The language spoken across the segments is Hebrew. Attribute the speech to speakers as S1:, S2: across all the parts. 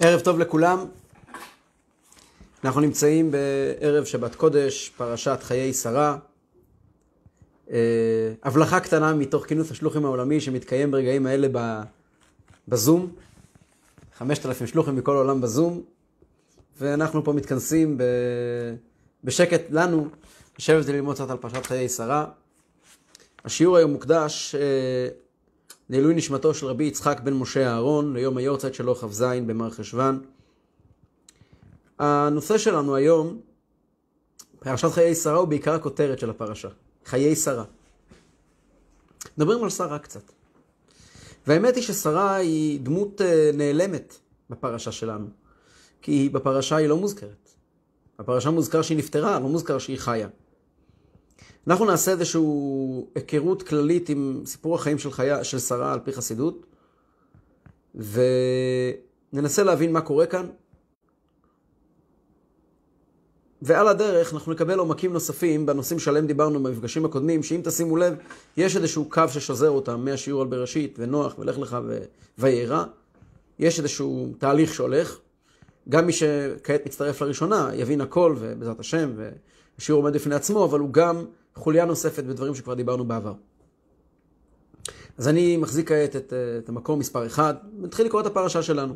S1: ערב טוב לכולם. אנחנו נמצאים בערב שבת קודש, פרשת חיי שרה. אה, הבלחה קטנה מתוך כינוס השלוחים העולמי שמתקיים ברגעים האלה בזום. 5,000 שלוחים מכל העולם בזום, ואנחנו פה מתכנסים ב... בשקט לנו, לשבת וללמוד קצת על פרשת חיי שרה. השיעור היום מוקדש אה, לעילוי נשמתו של רבי יצחק בן משה אהרון, ליום היורצייט שלו כ"ז במר חשוון. הנושא שלנו היום, פרשת חיי שרה הוא בעיקר הכותרת של הפרשה, חיי שרה. מדברים על שרה קצת. והאמת היא ששרה היא דמות אה, נעלמת בפרשה שלנו, כי בפרשה היא לא מוזכרת. בפרשה מוזכר שהיא נפטרה, לא מוזכר שהיא חיה. אנחנו נעשה איזושהי היכרות כללית עם סיפור החיים של, חיה, של שרה על פי חסידות, וננסה להבין מה קורה כאן. ועל הדרך אנחנו נקבל עומקים נוספים בנושאים שעליהם דיברנו במפגשים הקודמים, שאם תשימו לב, יש איזשהו קו ששוזר אותם מהשיעור על בראשית ונוח ולך לך וירא. יש איזשהו תהליך שהולך. גם מי שכעת מצטרף לראשונה יבין הכל, ובעזרת השם, והשיעור עומד בפני עצמו, אבל הוא גם חוליה נוספת בדברים שכבר דיברנו בעבר. אז אני מחזיק כעת את, את המקור מספר 1, ונתחיל לקרוא את הפרשה שלנו.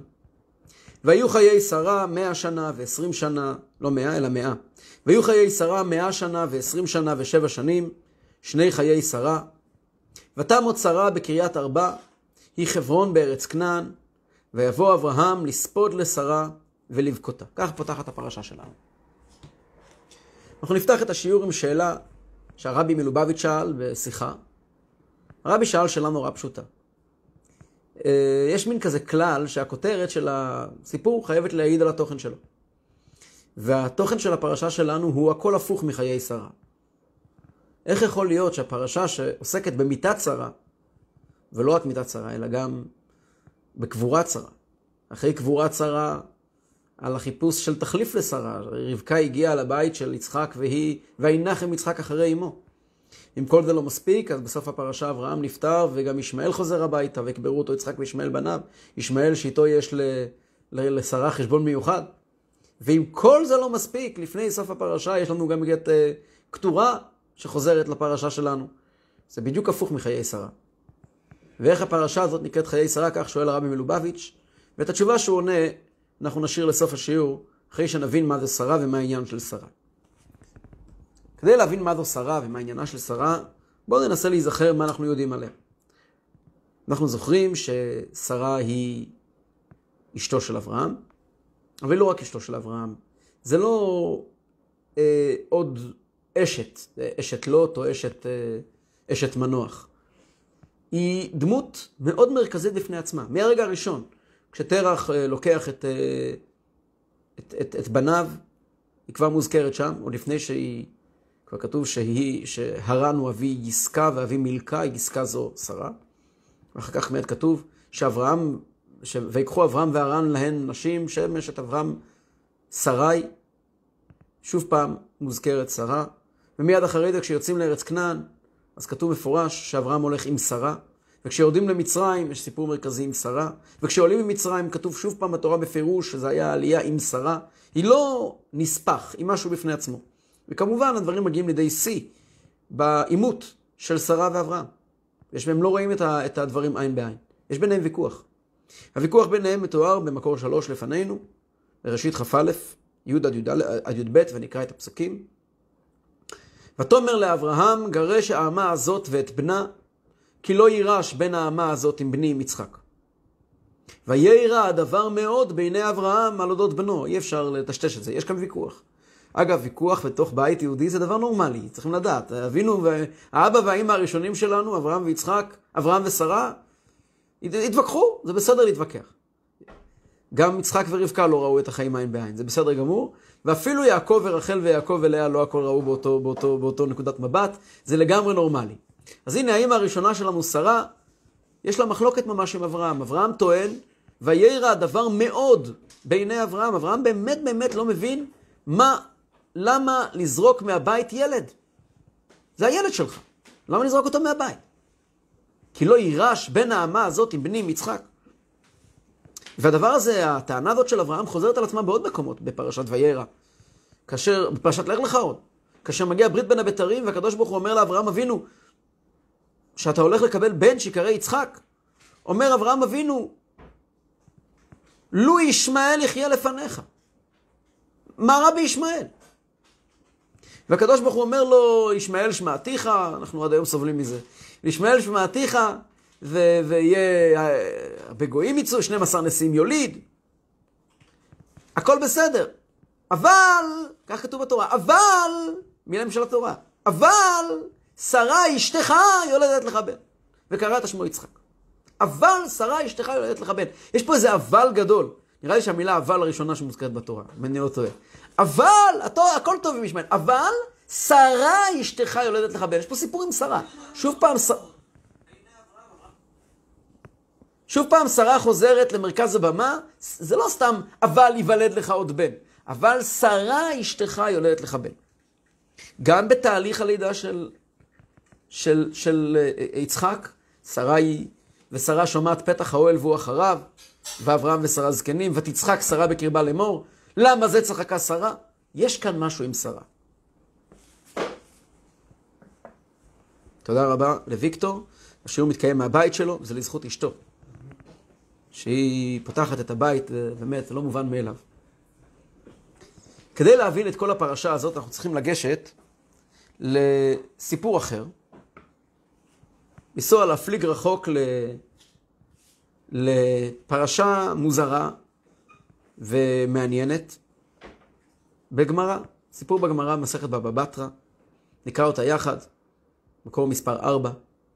S1: והיו חיי שרה מאה שנה ועשרים שנה, לא מאה אלא מאה. והיו חיי שרה מאה שנה ועשרים שנה ושבע שנים, שני חיי שרה. ותמות שרה בקריית ארבע, היא חברון בארץ כנען, ויבוא אברהם לספוד לשרה ולבכותה. כך פותחת הפרשה שלנו. אנחנו נפתח את השיעור עם שאלה שהרבי מלובביץ' שאל בשיחה. הרבי שאל שאלה נורא פשוטה. אה, יש מין כזה כלל שהכותרת של הסיפור חייבת להעיד על התוכן שלו. והתוכן של הפרשה שלנו הוא הכל הפוך מחיי שרה. איך יכול להיות שהפרשה שעוסקת במיתת שרה, ולא רק מיתת שרה, אלא גם בקבורת שרה, אחרי קבורת שרה על החיפוש של תחליף לשרה. רבקה הגיעה לבית של יצחק והיא, וינחם יצחק אחרי אמו. אם כל זה לא מספיק, אז בסוף הפרשה אברהם נפטר וגם ישמעאל חוזר הביתה ויקברו אותו יצחק וישמעאל בניו. ישמעאל שאיתו יש ל, ל, לשרה חשבון מיוחד. ואם כל זה לא מספיק, לפני סוף הפרשה יש לנו גם את uh, כתורה שחוזרת לפרשה שלנו. זה בדיוק הפוך מחיי שרה. ואיך הפרשה הזאת נקראת חיי שרה? כך שואל הרבי מלובביץ', ואת התשובה שהוא עונה אנחנו נשאיר לסוף השיעור, אחרי שנבין מה זה שרה ומה העניין של שרה. כדי להבין מה זו שרה ומה עניינה של שרה, בואו ננסה להיזכר מה אנחנו יודעים עליה. אנחנו זוכרים ששרה היא אשתו של אברהם, אבל לא רק אשתו של אברהם. זה לא אה, עוד אשת, אשת לוט או אשת, אה, אשת מנוח. היא דמות מאוד מרכזית בפני עצמה, מהרגע הראשון. כשתרח אה, לוקח את, אה, את, את, את בניו, היא כבר מוזכרת שם, עוד לפני שהיא, כבר כתוב שהיא, שהרן הוא אבי יסקה ואבי מילכה, יסקה זו שרה. ואחר כך באמת כתוב שאברהם, ש... ויקחו אברהם והרן להן נשים, שם אשת אברהם שרי. שוב פעם מוזכרת שרה. ומיד אחרי זה כשיוצאים לארץ כנען, אז כתוב מפורש שאברהם הולך עם שרה. וכשיורדים למצרים, יש סיפור מרכזי עם שרה, וכשעולים ממצרים, כתוב שוב פעם בתורה בפירוש, שזה היה עלייה עם שרה, היא לא נספח, היא משהו בפני עצמו. וכמובן, הדברים מגיעים לידי שיא בעימות של שרה ואברהם. יש והם לא רואים את הדברים עין בעין. יש ביניהם ויכוח. הוויכוח ביניהם מתואר במקור שלוש לפנינו, בראשית כ"א, י' עד י"ב, ונקרא את הפסוקים. ותאמר לאברהם, גרש האמה הזאת ואת בנה, כי לא יירש בין האמה הזאת עם בני עם יצחק. וירא הדבר מאוד בעיני אברהם על אודות בנו, אי אפשר לטשטש את זה, יש כאן ויכוח. אגב, ויכוח בתוך בית יהודי זה דבר נורמלי, צריכים לדעת. אבינו, האבא והאימא הראשונים שלנו, אברהם ויצחק, אברהם ושרה, התווכחו, זה בסדר להתווכח. גם יצחק ורבקה לא ראו את החיים עין בעין, זה בסדר גמור. ואפילו יעקב ורחל ויעקב ולאה לא הכל ראו באותו, באותו, באותו נקודת מבט, זה לגמרי נורמלי. אז הנה האמא הראשונה שלנו, שרה, יש לה מחלוקת ממש עם אברהם. אברהם טוען, וירא הדבר מאוד בעיני אברהם. אברהם באמת באמת לא מבין מה, למה לזרוק מהבית ילד. זה הילד שלך. למה לזרוק אותו מהבית? כי לא יירש בין האמה הזאת עם בני יצחק. והדבר הזה, הטענה הזאת של אברהם חוזרת על עצמה בעוד מקומות, בפרשת וירא. כאשר, בפרשת לך לך עוד. כאשר מגיע ברית בין הבתרים, והקדוש ברוך הוא אומר לאברהם אבינו, שאתה הולך לקבל בן שיקרא יצחק. אומר אברהם אבינו, לו ישמעאל יחיה לפניך. מה רע בישמעאל? והקדוש ברוך הוא אומר לו, ישמעאל שמעתיך, אנחנו עד היום סובלים מזה. ישמעאל שמעתיך, ו- ויהיה, בגויים יצאו, 12 נשיאים יוליד. הכל בסדר. אבל, כך כתוב בתורה, אבל, מילים של התורה, אבל שרה אשתך יולדת לך בן. וקראת שמו יצחק. אבל שרה אשתך יולדת לך בן. יש פה איזה אבל גדול. נראה לי שהמילה אבל הראשונה שמוזכרת בתורה, אם אני לא טועה. אבל, הכל טוב עם ישמעאל, אבל שרה אשתך יולדת לך בן. יש פה סיפור עם שרה. שוב פעם, ש... שוב פעם שרה חוזרת למרכז הבמה, זה לא סתם אבל ייוולד לך עוד בן, אבל שרה אשתך יולדת לך בן. גם בתהליך הלידה של, של, של uh, יצחק, שרה היא, ושרה שומעת פתח האוהל והוא אחריו, ואברהם ושרה זקנים, ותצחק שרה בקרבה לאמור, למה זה צחקה שרה? יש כאן משהו עם שרה. תודה רבה לוויקטור, השיעור מתקיים מהבית שלו, זה לזכות אשתו. שהיא פותחת את הבית, באמת, זה לא מובן מאליו. כדי להבין את כל הפרשה הזאת, אנחנו צריכים לגשת לסיפור אחר, לנסוע, להפליג רחוק ל... לפרשה מוזרה ומעניינת בגמרא, סיפור בגמרא, מסכת בבא בתרא, נקרא אותה יחד, מקור מספר 4,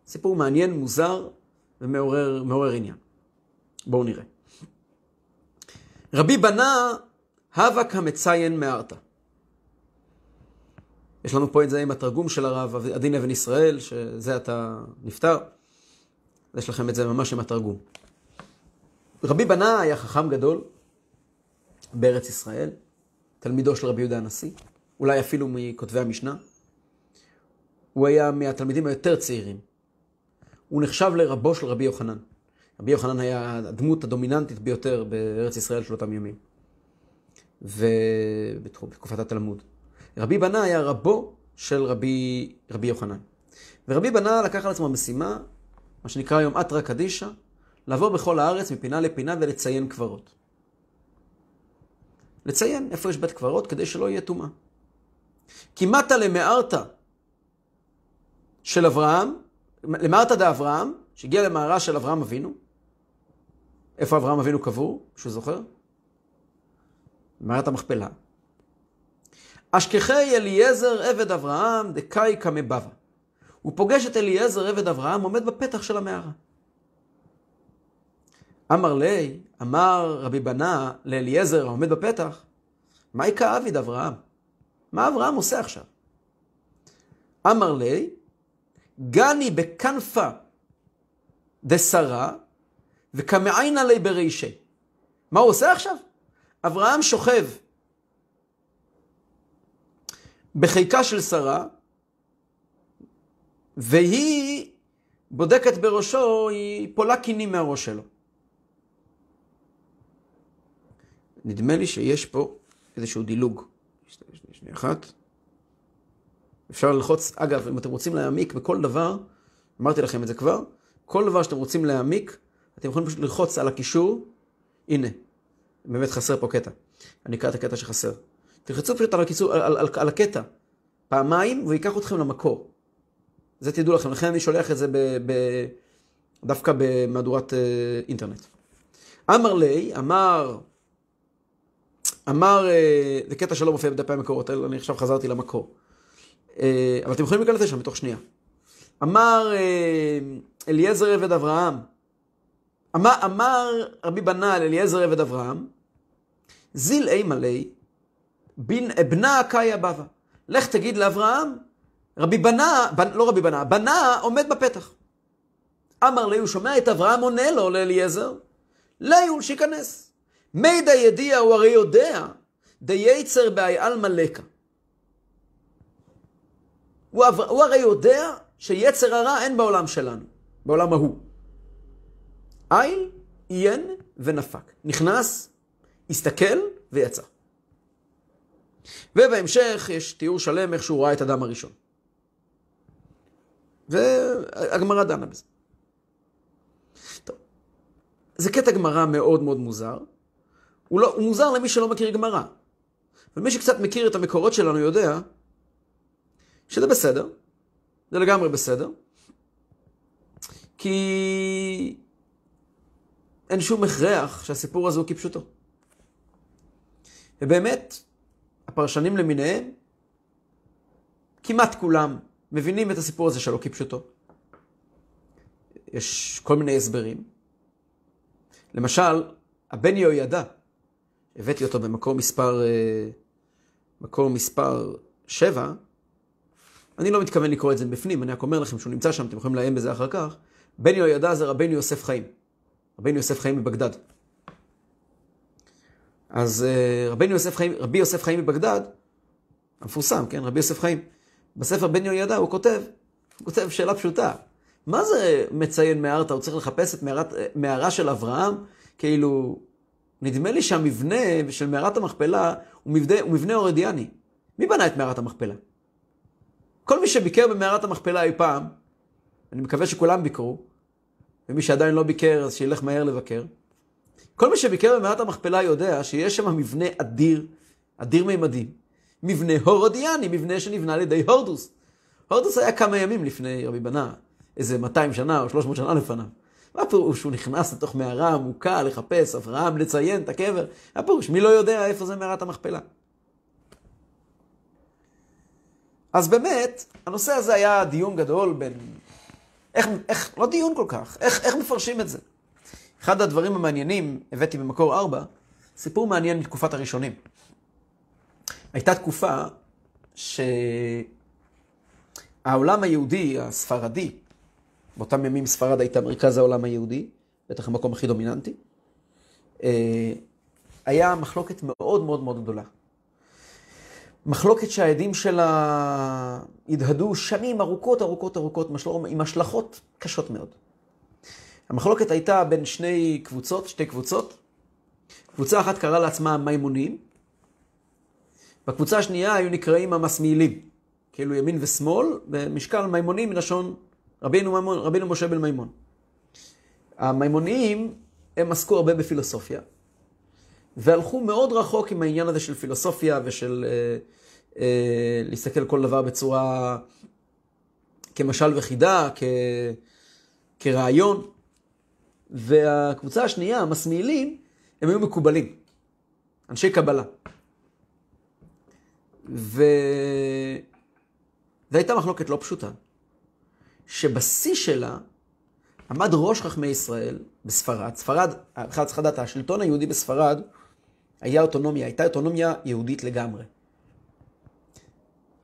S1: סיפור מעניין, מוזר ומעורר עניין. בואו נראה. רבי בנה הווה כמציין מארתא. יש לנו פה את זה עם התרגום של הרב עדין אבן ישראל, שזה אתה נפטר. יש לכם את זה ממש עם התרגום. רבי בנה היה חכם גדול בארץ ישראל, תלמידו של רבי יהודה הנשיא, אולי אפילו מכותבי המשנה. הוא היה מהתלמידים היותר צעירים. הוא נחשב לרבו של רבי יוחנן. רבי יוחנן היה הדמות הדומיננטית ביותר בארץ ישראל של אותם ימים. ובתקופת התלמוד. רבי בנה היה רבו של רבי, רבי יוחנן. ורבי בנה לקח על עצמו משימה, מה שנקרא היום אתרא קדישא, לעבור בכל הארץ מפינה לפינה ולציין קברות. לציין איפה יש בית קברות כדי שלא יהיה טומאה. כמעטה למארתא של אברהם, למארתא דאברהם, שהגיע למערה של אברהם אבינו, איפה אברהם אבינו קבור, מישהו זוכר? במערת המכפלה. אשכחי אליעזר עבד אברהם דקאי קמבבא. הוא פוגש את אליעזר עבד אברהם עומד בפתח של המערה. אמר לי, אמר רבי בנה לאליעזר העומד בפתח, מה יקא אביד אברהם? מה אברהם עושה עכשיו? אמר לי, גני בכנפה דשרה וקמעיינה לי ברישי. מה הוא עושה עכשיו? אברהם שוכב בחיקה של שרה, והיא בודקת בראשו, היא פולה קינים מהראש שלו. נדמה לי שיש פה איזשהו דילוג. שנייה אחת. אפשר ללחוץ, אגב, אם אתם רוצים להעמיק בכל דבר, אמרתי לכם את זה כבר, כל דבר שאתם רוצים להעמיק, אתם יכולים פשוט ללחוץ על הקישור, הנה, באמת חסר פה קטע. אני אקרא את הקטע שחסר. תלחצו פשוט על, הקיצור, על, על, על, על הקטע פעמיים, והוא ייקח אתכם למקור. זה תדעו לכם, לכן אני שולח את זה ב, ב, דווקא במהדורת uh, אינטרנט. אמר לי, אמר, אמר, uh, זה קטע שלא מופיע בדפי המקורות, אני עכשיו חזרתי למקור. Uh, אבל אתם יכולים להיכנס לשם בתוך שנייה. אמר uh, אליעזר עבד אברהם, אמר, אמר רבי בנה אליעזר עבד אברהם, זיל אימה לי, בנה קאיה בבא. לך תגיד לאברהם, רבי בנה, בנ, לא רבי בנה, בנה עומד בפתח. אמר לי, הוא שומע את אברהם עונה לו לאליעזר, ליול שייכנס. מידע ידיע, הוא הרי יודע, דייצר באי עלמא לקה. הוא, הוא הרי יודע שיצר הרע אין בעולם שלנו, בעולם ההוא. איל עיין ונפק. נכנס, הסתכל ויצא. ובהמשך יש תיאור שלם איך שהוא ראה את אדם הראשון. והגמרא דנה בזה. טוב, זה קטע גמרא מאוד מאוד מוזר. הוא, לא, הוא מוזר למי שלא מכיר גמרא. ומי שקצת מכיר את המקורות שלנו יודע שזה בסדר, זה לגמרי בסדר, כי אין שום הכרח שהסיפור הזה הוא כפשוטו. ובאמת, הפרשנים למיניהם, כמעט כולם מבינים את הסיפור הזה שלו כפשוטו. יש כל מיני הסברים. למשל, הבן יהוידע, הבאתי אותו במקור מספר, אה, מקור מספר 7, אני לא מתכוון לקרוא את זה בפנים, אני רק אומר לכם שהוא נמצא שם, אתם יכולים לעיין בזה אחר כך. בן יהוידע זה רבנו יוסף חיים. רבנו יוסף חיים מבגדד. אז אה, רבנו יוסף חיים, רבי יוסף חיים מבגדד, המפורסם, כן, רבי יוסף חיים, בספר בן יהוידע הוא כותב, הוא כותב שאלה פשוטה. מה זה מציין מערת? הוא צריך לחפש את מערת, אה, מערה של אברהם? כאילו, נדמה לי שהמבנה של מערת המכפלה הוא מבנה, הוא מבנה אורדיאני. מי בנה את מערת המכפלה? כל מי שביקר במערת המכפלה אי פעם, אני מקווה שכולם ביקרו, ומי שעדיין לא ביקר אז שילך מהר לבקר. כל מי שביקר במערת המכפלה יודע שיש שם מבנה אדיר, אדיר מימדים. מבנה הורודיאני, מבנה שנבנה על ידי הורדוס. הורדוס היה כמה ימים לפני רבי בנה, איזה 200 שנה או 300 שנה לפניו. מה הפירוש שהוא נכנס לתוך מערה עמוקה לחפש אברהם, לציין את הקבר? מה הפירוש? מי לא יודע איפה זה מערת המכפלה? אז באמת, הנושא הזה היה דיון גדול בין... איך, איך, לא דיון כל כך, איך, איך מפרשים את זה? אחד הדברים המעניינים, הבאתי במקור ארבע, סיפור מעניין מתקופת הראשונים. הייתה תקופה שהעולם היהודי, הספרדי, באותם ימים ספרד הייתה מרכז העולם היהודי, בטח המקום הכי דומיננטי, אה, היה מחלוקת מאוד מאוד מאוד גדולה. מחלוקת שהעדים שלה הדהדו שנים ארוכות ארוכות ארוכות, עם השלכות קשות מאוד. המחלוקת הייתה בין שני קבוצות, שתי קבוצות. קבוצה אחת קראה לעצמה המימונים, בקבוצה השנייה היו נקראים המסמילים, כאילו ימין ושמאל, במשקל מימונים מלשון רבינו, מימון, רבינו משה בן מימון. המימוניים, הם עסקו הרבה בפילוסופיה, והלכו מאוד רחוק עם העניין הזה של פילוסופיה ושל אה, אה, להסתכל כל דבר בצורה כמשל וחידה, כ, כרעיון. והקבוצה השנייה, המסמילים, הם היו מקובלים, אנשי קבלה. ו... והייתה מחלוקת לא פשוטה, שבשיא שלה עמד ראש חכמי ישראל בספרד. ספרד, בכלל צריך לדעת, השלטון היהודי בספרד היה אוטונומיה, הייתה אוטונומיה יהודית לגמרי.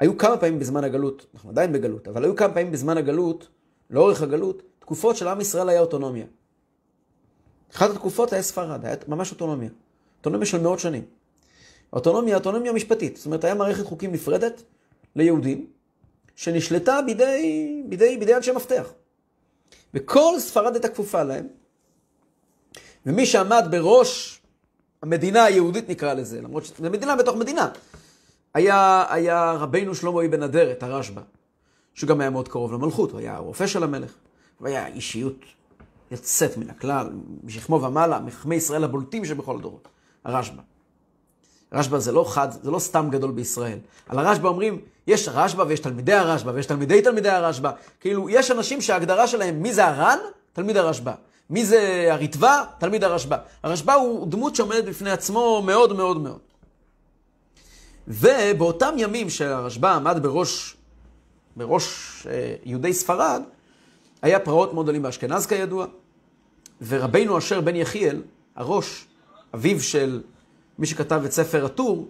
S1: היו כמה פעמים בזמן הגלות, אנחנו עדיין בגלות, אבל היו כמה פעמים בזמן הגלות, לאורך הגלות, תקופות של עם ישראל היה אוטונומיה. אחת התקופות היה ספרד, היה ממש אוטונומיה. אוטונומיה של מאות שנים. אוטונומיה, אוטונומיה משפטית. זאת אומרת, היה מערכת חוקים נפרדת ליהודים, שנשלטה בידי, בידי, בידי אנשי מפתח. וכל ספרד הייתה כפופה להם, ומי שעמד בראש המדינה היהודית נקרא לזה, למרות שזו מדינה בתוך מדינה, היה, היה רבינו שלמה אבן אדרת, הרשב"א, שגם היה מאוד קרוב למלכות, הוא היה הרופא של המלך, הוא היה אישיות יוצאת מן הכלל, משכמו ומעלה, מחכמי ישראל הבולטים שבכל הדורות, הרשב"א. רשב"א זה לא חד, זה לא סתם גדול בישראל. על הרשב"א אומרים, יש רשב"א ויש תלמידי הרשב"א ויש תלמידי תלמידי הרשב"א. כאילו, יש אנשים שההגדרה שלהם, מי זה הר"ן? תלמיד הרשב"א. מי זה הריטב"א? תלמיד הרשב"א. הרשב"א הוא דמות שעומדת בפני עצמו מאוד מאוד מאוד. ובאותם ימים שהרשב"א עמד בראש, בראש אה, יהודי ספרד, היה פרעות מאוד גדולים באשכנז כידוע, ורבינו אשר בן יחיאל, הראש, אביו של מי שכתב את ספר הטור,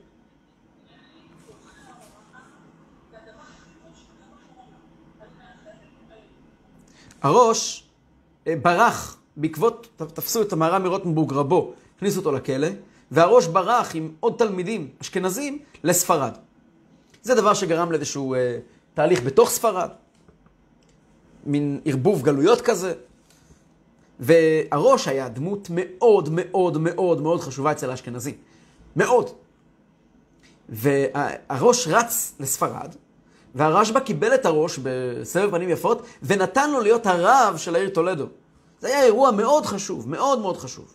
S1: הראש אה, ברח בעקבות, תפסו את המהר"ם מרוטנבורג רבו, הכניסו אותו לכלא, והראש ברח עם עוד תלמידים אשכנזים לספרד. זה דבר שגרם לאיזשהו אה, תהליך בתוך ספרד, מין ערבוב גלויות כזה. והראש היה דמות מאוד מאוד מאוד מאוד חשובה אצל האשכנזים. מאוד. והראש רץ לספרד, והרשב"א קיבל את הראש בסבב פנים יפות, ונתן לו להיות הרב של העיר טולדו. זה היה אירוע מאוד חשוב, מאוד מאוד חשוב.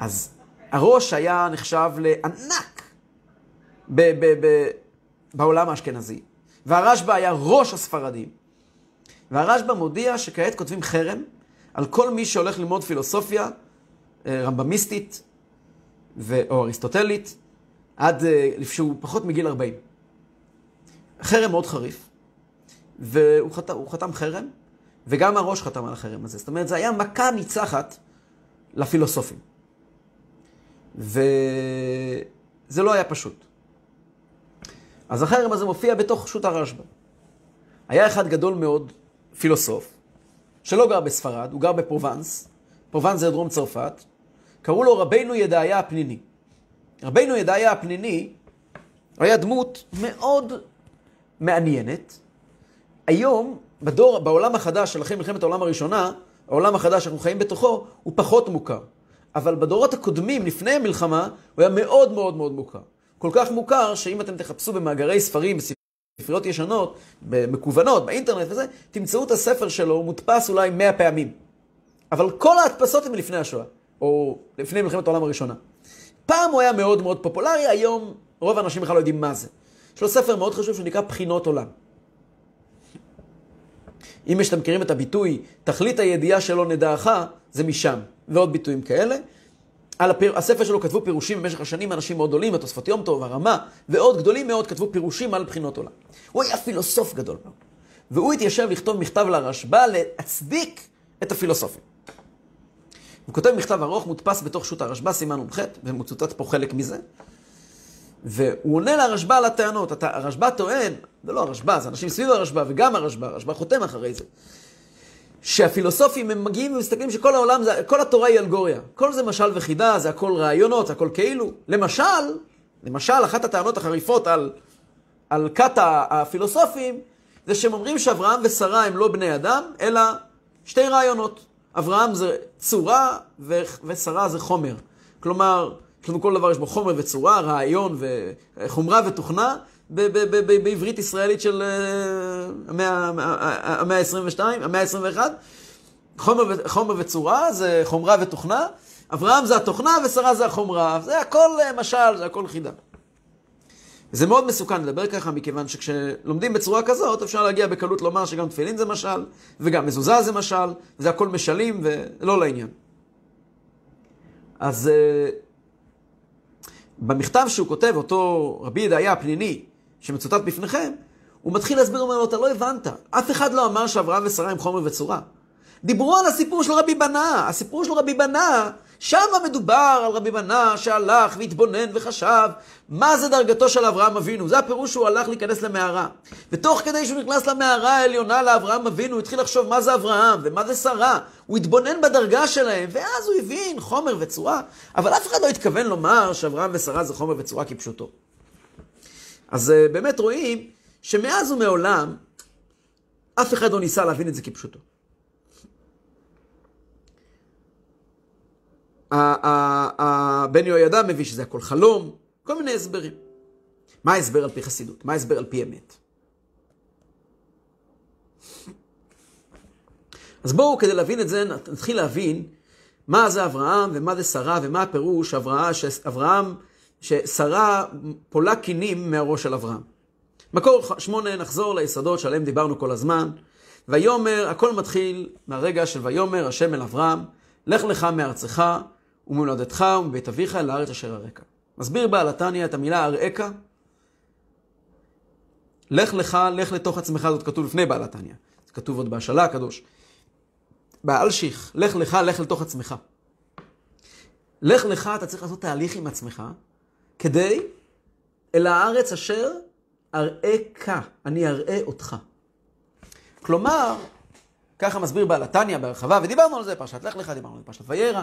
S1: אז הראש היה נחשב לענק ב- ב- ב- בעולם האשכנזי, והרשב"א היה ראש הספרדים. והרשב"א מודיע שכעת כותבים חרם על כל מי שהולך ללמוד פילוסופיה אה, רמב"מיסטית ו- או אריסטוטלית עד אה, שהוא פחות מגיל 40. חרם מאוד חריף, והוא חתם, חתם חרם, וגם הראש חתם על החרם הזה. זאת אומרת, זה היה מכה ניצחת לפילוסופים. וזה לא היה פשוט. אז החרם הזה מופיע בתוך שו"ת הרשב"א. היה אחד גדול מאוד, פילוסוף, שלא גר בספרד, הוא גר בפרובנס, פרובנס זה דרום צרפת, קראו לו רבינו ידעיה הפניני. רבינו ידעיה הפניני היה דמות מאוד מעניינת. היום, בדור, בעולם החדש של אחרי מלחמת העולם הראשונה, העולם החדש שאנחנו חיים בתוכו, הוא פחות מוכר. אבל בדורות הקודמים, לפני המלחמה, הוא היה מאוד מאוד מאוד מוכר. כל כך מוכר, שאם אתם תחפשו במאגרי ספרים, בספריות ישנות, מקוונות, באינטרנט וזה, תמצאו את הספר שלו, הוא מודפס אולי מאה פעמים. אבל כל ההדפסות הן לפני השואה, או לפני מלחמת העולם הראשונה. פעם הוא היה מאוד מאוד פופולרי, היום רוב האנשים בכלל לא יודעים מה זה. יש לו ספר מאוד חשוב שנקרא בחינות עולם. אם יש, אתם מכירים את הביטוי, תכלית הידיעה שלא נדעך, זה משם, ועוד ביטויים כאלה. על הפיר... הספר שלו כתבו פירושים במשך השנים אנשים מאוד גדולים, התוספות יום טוב, הרמה, ועוד גדולים מאוד כתבו פירושים על בחינות עולם. הוא היה פילוסוף גדול מאוד. והוא התיישב לכתוב מכתב לרשב"א להצדיק את הפילוסופים. הוא כותב מכתב ארוך, מודפס בתוך שו"ת הרשב"א, סימן נ"ח, ומצוטט פה חלק מזה. והוא עונה לרשב"א על הטענות. הרשב"א טוען, זה לא הרשב"א, זה אנשים סביב הרשב"א וגם הרשב"א, הרשב"א חותם אחרי זה. שהפילוסופים הם מגיעים ומסתכלים שכל העולם, זה, כל התורה היא אלגוריה. כל זה משל וחידה, זה הכל רעיונות, הכל כאילו. למשל, למשל, אחת הטענות החריפות על, על כת הפילוסופים, זה שהם אומרים שאברהם ושרה הם לא בני אדם, אלא שתי רעיונות. אברהם זה צורה ושרה זה חומר. כלומר, כל דבר, יש בו חומר וצורה, רעיון וחומרה ותוכנה, בעברית ישראלית של אה, המאה ה-22, המאה ה-21. חומר, חומר וצורה זה חומרה ותוכנה, אברהם זה התוכנה ושרה זה החומרה, זה הכל אה, משל, זה הכל חידה. זה מאוד מסוכן לדבר ככה, מכיוון שכשלומדים בצורה כזאת, אפשר להגיע בקלות לומר שגם תפילין זה משל, וגם מזוזה זה משל, וזה הכל משלים ולא לעניין. אז אה, במכתב שהוא כותב, אותו רבי ידעיה הפניני, שמצוטט בפניכם, הוא מתחיל להסביר, הוא אומר לו, אתה לא הבנת. אף אחד לא אמר שאברהם ושרה הם חומר וצורה. דיברו על הסיפור של רבי בנה. הסיפור של רבי בנה, שם מדובר על רבי בנה שהלך והתבונן וחשב מה זה דרגתו של אברהם אבינו. זה הפירוש שהוא הלך להיכנס למערה. ותוך כדי שהוא נכנס למערה העליונה לאברהם אבינו, הוא התחיל לחשוב מה זה אברהם ומה זה שרה. הוא התבונן בדרגה שלהם, ואז הוא הבין חומר וצורה. אבל אף אחד לא התכוון לומר שאברהם ושרה זה חומר וצורה כפשוטו. אז אה, באמת רואים שמאז ומעולם אף אחד לא ניסה להבין את זה כפשוטו. בן יהוידע מביא שזה הכל חלום, כל מיני הסברים. מה ההסבר על פי חסידות? מה ההסבר על פי אמת? אז בואו, כדי להבין את זה, נתחיל להבין מה זה אברהם ומה זה שרה ומה הפירוש אברהם, שאברהם, ששרה פולה קינים מהראש של אברהם. מקור שמונה, נחזור ליסודות שעליהם דיברנו כל הזמן. ויאמר, הכל מתחיל מהרגע של ויאמר השם אל אברהם, לך לך מארצך וממולדתך ומבית אביך אל הארץ אשר אראך. מסביר בעל התניא את המילה אראך. לך לך, לך לתוך עצמך, זאת כתוב לפני בעל התניא. זה כתוב עוד בהשאלה הקדוש. באלשיך, לך לך, לך לתוך עצמך. לך לך, אתה צריך לעשות תהליך עם עצמך, כדי אל הארץ אשר אראך, אני אראה אותך. כלומר, ככה מסביר בעל התניא בהרחבה, ודיברנו על זה, פרשת לך לך, דיברנו על פרשת וירא.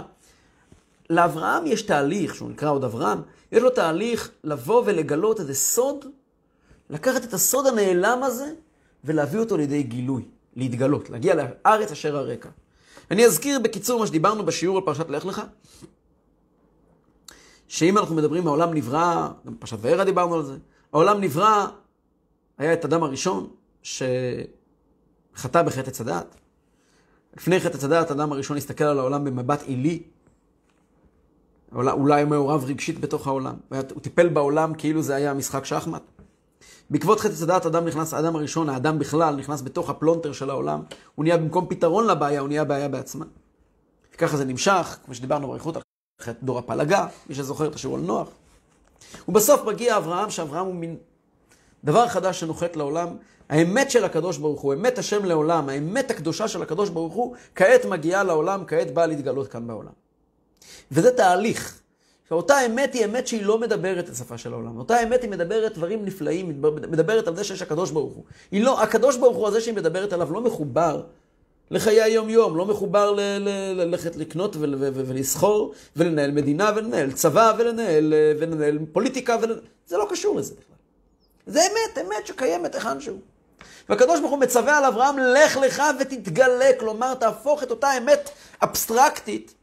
S1: לאברהם יש תהליך, שהוא נקרא עוד אברהם, יש לו תהליך לבוא ולגלות איזה סוד, לקחת את הסוד הנעלם הזה ולהביא אותו לידי גילוי, להתגלות, להגיע לארץ אשר הרקע. אני אזכיר בקיצור מה שדיברנו בשיעור על פרשת לך לך, שאם אנחנו מדברים, העולם נברא, גם פרשת וערה דיברנו על זה, העולם נברא, היה את אדם הראשון שחטא בחטא עץ הדעת. לפני חטא עץ הדעת, האדם הראשון הסתכל על העולם במבט עילי, הוא לא מעורב רגשית בתוך העולם. הוא טיפל בעולם כאילו זה היה משחק שחמט. בעקבות חטא הדעת אדם נכנס, האדם הראשון, האדם בכלל, נכנס בתוך הפלונטר של העולם. הוא נהיה במקום פתרון לבעיה, הוא נהיה בעיה בעצמה. וככה זה נמשך, כמו שדיברנו באריכות דור הפלגה, מי שזוכר את השיעור על נוח. ובסוף מגיע אברהם, שאברהם הוא מין דבר חדש שנוחת לעולם. האמת של הקדוש ברוך הוא, אמת השם לעולם, האמת הקדושה של הקדוש ברוך הוא, כעת מגיעה לעולם, כעת באה להתגלות כאן בעולם. וזה תהליך. אותה אמת היא אמת שהיא לא מדברת את השפה של העולם. אותה אמת היא מדברת דברים נפלאים, מדברת על זה שיש הקדוש ברוך הוא. היא לא, הקדוש ברוך הוא הזה שהיא מדברת עליו לא מחובר לחיי היום-יום, לא מחובר ללכת לקנות ולסחור ולנהל מדינה ולנהל צבא ולנהל, ולנהל פוליטיקה, ולנהל... זה לא קשור לזה בכלל. זה אמת, אמת שקיימת היכן שהוא. והקדוש ברוך הוא מצווה על אברהם, לך לך ותתגלה, כלומר תהפוך את אותה אמת אבסטרקטית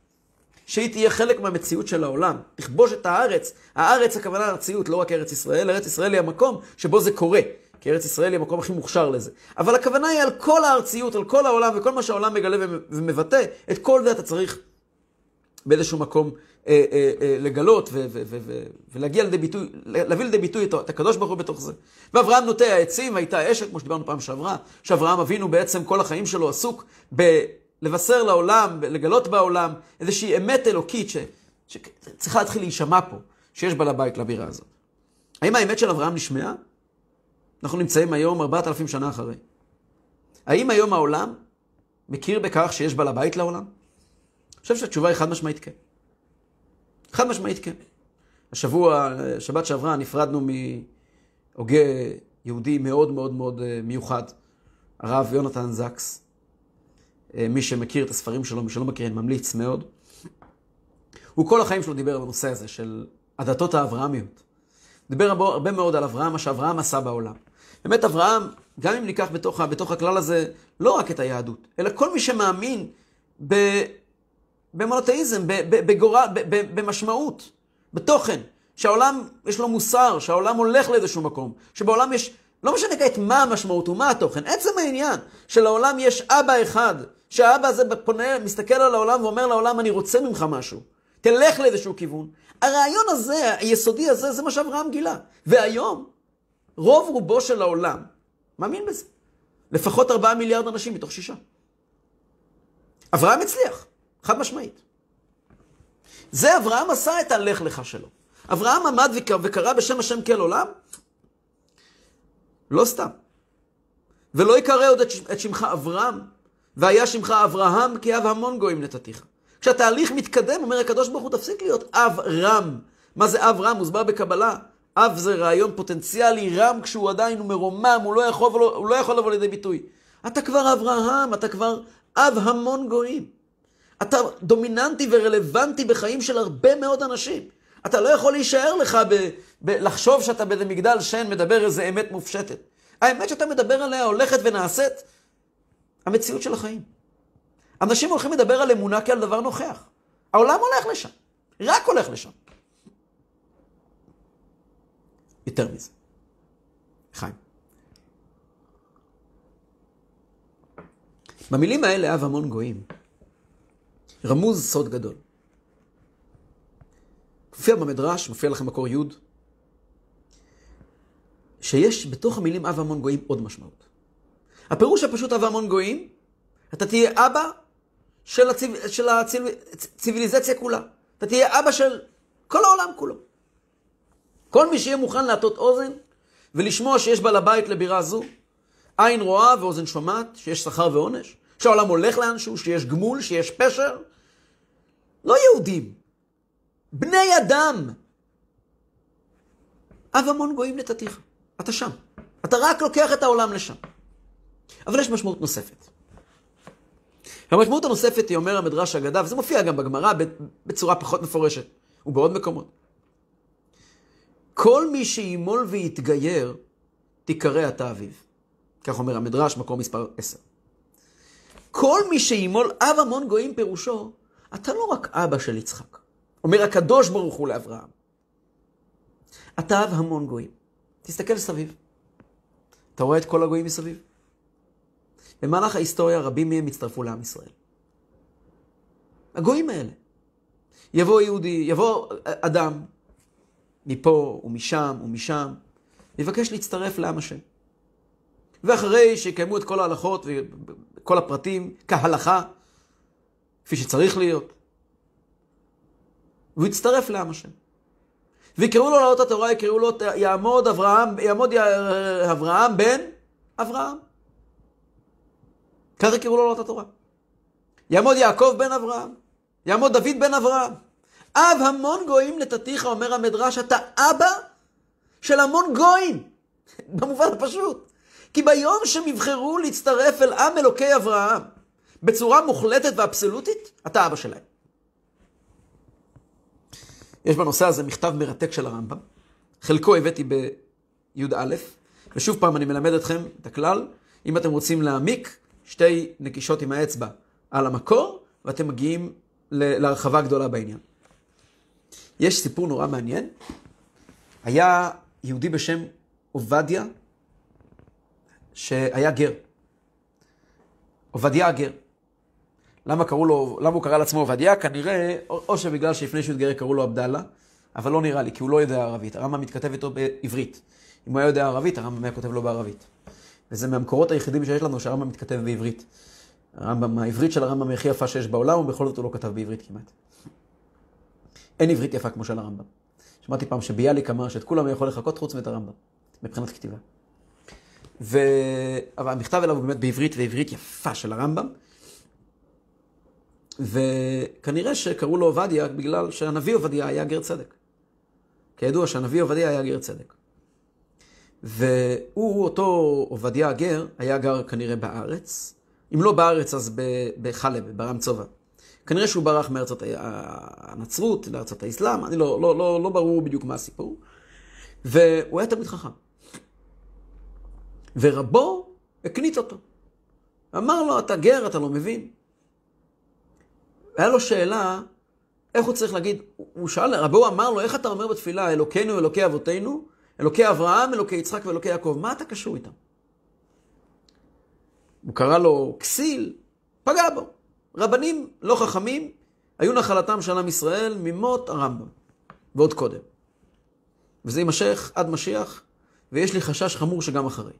S1: שהיא תהיה חלק מהמציאות של העולם. לכבוש את הארץ. הארץ הכוונה ארציות, לא רק ארץ ישראל. ארץ ישראל היא המקום שבו זה קורה. כי ארץ ישראל היא המקום הכי מוכשר לזה. אבל הכוונה היא על כל הארציות, על כל העולם, וכל מה שהעולם מגלה ומבטא, את כל זה אתה צריך באיזשהו מקום אה, אה, אה, לגלות ו- ו- ו- ולהגיע לידי ביטוי, להביא לידי ביטוי את הקדוש ברוך הוא בתוך זה. ואברהם נוטע העצים, הייתה אשת, כמו שדיברנו פעם שעברה, שאברהם אבינו בעצם כל החיים שלו עסוק ב... לבשר לעולם, לגלות בעולם איזושהי אמת אלוקית ש, שצריכה להתחיל להישמע פה, שיש בעל הבית לבירה הזאת. האם האמת של אברהם נשמעה? אנחנו נמצאים היום ארבעת אלפים שנה אחרי. האם היום העולם מכיר בכך שיש בעל הבית לעולם? אני חושב שהתשובה היא חד משמעית כן. חד משמעית כן. השבוע, שבת שעברה, נפרדנו מהוגה יהודי מאוד מאוד מאוד אה, מיוחד, הרב יונתן זקס. אה, מי שמכיר את הספרים שלו, מי שלא מכיר, אני ממליץ מאוד. הוא כל החיים שלו דיבר על הנושא הזה של הדתות האברהמיות. דיבר הרבה מאוד על אברהם, מה שאברהם עשה בעולם. באמת אברהם, גם אם ניקח בתוך, בתוך הכלל הזה לא רק את היהדות, אלא כל מי שמאמין במונותאיזם, במשמעות, בתוכן, שהעולם יש לו מוסר, שהעולם הולך לאיזשהו מקום, שבעולם יש, לא משנה כעת מה המשמעות ומה התוכן, עצם העניין שלעולם יש אבא אחד שהאבא הזה פונה, מסתכל על העולם ואומר לעולם, אני רוצה ממך משהו. תלך לאיזשהו כיוון. הרעיון הזה, היסודי הזה, זה מה שאברהם גילה. והיום, רוב רובו של העולם מאמין בזה. לפחות ארבעה מיליארד אנשים מתוך שישה. אברהם הצליח, חד משמעית. זה אברהם עשה את הלך לך שלו. אברהם עמד וקרא בשם השם כאל עולם? לא סתם. ולא יקרא עוד את שמך אברהם, והיה שמך אברהם כי אב המון גויים נתתיך. כשהתהליך מתקדם, אומר הקדוש ברוך הוא, תפסיק להיות אב רם. מה זה אב רם? מוסבר בקבלה. אב זה רעיון פוטנציאלי, רם כשהוא עדיין הוא מרומם, הוא לא יכול, הוא לא יכול לבוא לידי ביטוי. אתה כבר אברהם, אתה כבר אב המון גויים. אתה דומיננטי ורלוונטי בחיים של הרבה מאוד אנשים. אתה לא יכול להישאר לך ב, ב, לחשוב שאתה באיזה מגדל שן מדבר איזה אמת מופשטת. האמת שאתה מדבר עליה הולכת ונעשית המציאות של החיים. אנשים הולכים לדבר על אמונה כעל דבר נוכח. העולם הולך לשם, רק הולך לשם. יותר מזה. חיים. במילים האלה, אב המון גויים, רמוז סוד גדול. מופיע במדרש, מופיע לכם מקור י', שיש בתוך המילים אב המון גויים עוד משמעות. הפירוש הפשוט אב המון גויים, אתה תהיה אבא של, הציב, של הציוויליזציה כולה. אתה תהיה אבא של כל העולם כולו. כל מי שיהיה מוכן להטות אוזן ולשמוע שיש בעל הבית לבירה זו, עין רואה ואוזן שומעת, שיש שכר ועונש, שהעולם הולך לאנשהו, שיש גמול, שיש פשר. לא יהודים, בני אדם. אב המון גויים נתתיך. אתה שם. אתה רק לוקח את העולם לשם. אבל יש משמעות נוספת. המשמעות הנוספת היא אומר המדרש אגדה, וזה מופיע גם בגמרא בצורה פחות מפורשת, ובעוד מקומות. כל מי שימול ויתגייר, תיקרא אתה אביו. כך אומר המדרש, מקור מספר 10. כל מי שימול אב המון גויים פירושו, אתה לא רק אבא של יצחק. אומר הקדוש ברוך הוא לאברהם. אתה אב המון גויים. תסתכל סביב. אתה רואה את כל הגויים מסביב? במהלך ההיסטוריה רבים מהם הצטרפו לעם ישראל. הגויים האלה. יבוא יהודי, יבוא אדם, מפה ומשם ומשם, ויבקש להצטרף לעם השם. ואחרי שיקיימו את כל ההלכות וכל הפרטים כהלכה, כפי שצריך להיות, והוא יצטרף לעם השם. ויקראו לו לעלות התורה, יקראו לו, יעמוד אברהם, יעמוד אברהם בן אברהם. ככה יקראו לו לעלות התורה. יעמוד יעקב בן אברהם. יעמוד דוד בן אברהם. אב המון גויים נתתיך, אומר המדרש, אתה אבא של המון גויים. במובן הפשוט. כי ביום שהם יבחרו להצטרף אל עם אלוקי אברהם בצורה מוחלטת ואבסולוטית, אתה אבא שלהם. יש בנושא הזה מכתב מרתק של הרמב"ם. חלקו הבאתי בי"א, ושוב פעם אני מלמד אתכם את הכלל. אם אתם רוצים להעמיק, שתי נקישות עם האצבע על המקור, ואתם מגיעים להרחבה גדולה בעניין. יש סיפור נורא מעניין. היה יהודי בשם עובדיה, שהיה גר. עובדיה הגר. למה קראו לו, למה הוא קרא לעצמו עובדיה? כנראה, או, או שבגלל שלפני שהוא התגייר קראו לו עבדאללה, אבל לא נראה לי, כי הוא לא יודע ערבית. הרמב"ם מתכתב איתו בעברית. אם הוא היה יודע ערבית, הרמב"ם היה כותב לו בערבית. וזה מהמקורות היחידים שיש לנו שהרמב"ם מתכתב בעברית. הרמב"ם, העברית של הרמב"ם היא הכי יפה שיש בעולם, ובכל זאת הוא לא כתב בעברית כמעט. אין עברית יפה כמו של הרמב"ם. שמעתי פעם שביאליק אמר שאת כולם יכול לחכות חוץ מאת הרמב"ם, מבחינת כתיבה. ו... אבל המכתב אליו הוא באמת בעברית, ועברית יפה של הרמב"ם. וכנראה שקראו לו עובדיה בגלל שהנביא עובדיה היה גר צדק. כידוע שהנביא עובדיה היה גר צדק. והוא, אותו עובדיה הגר, היה גר כנראה בארץ. אם לא בארץ, אז בחלב, ברם צובע. כנראה שהוא ברח מארצות הנצרות לארצות האסלאם, אני לא, לא, לא, לא ברור בדיוק מה הסיפור. והוא היה תלמיד חכם. ורבו הקנית אותו. אמר לו, אתה גר, אתה לא מבין. היה לו שאלה, איך הוא צריך להגיד, הוא שאל, רבו אמר לו, איך אתה אומר בתפילה, אלוקינו, אלוקי אבותינו, אלוקי אברהם, אלוקי יצחק ואלוקי יעקב, מה אתה קשור איתם? הוא קרא לו כסיל, פגע בו. רבנים לא חכמים היו נחלתם של עם ישראל ממות הרמב"ם, ועוד קודם. וזה יימשך עד משיח, ויש לי חשש חמור שגם אחרי.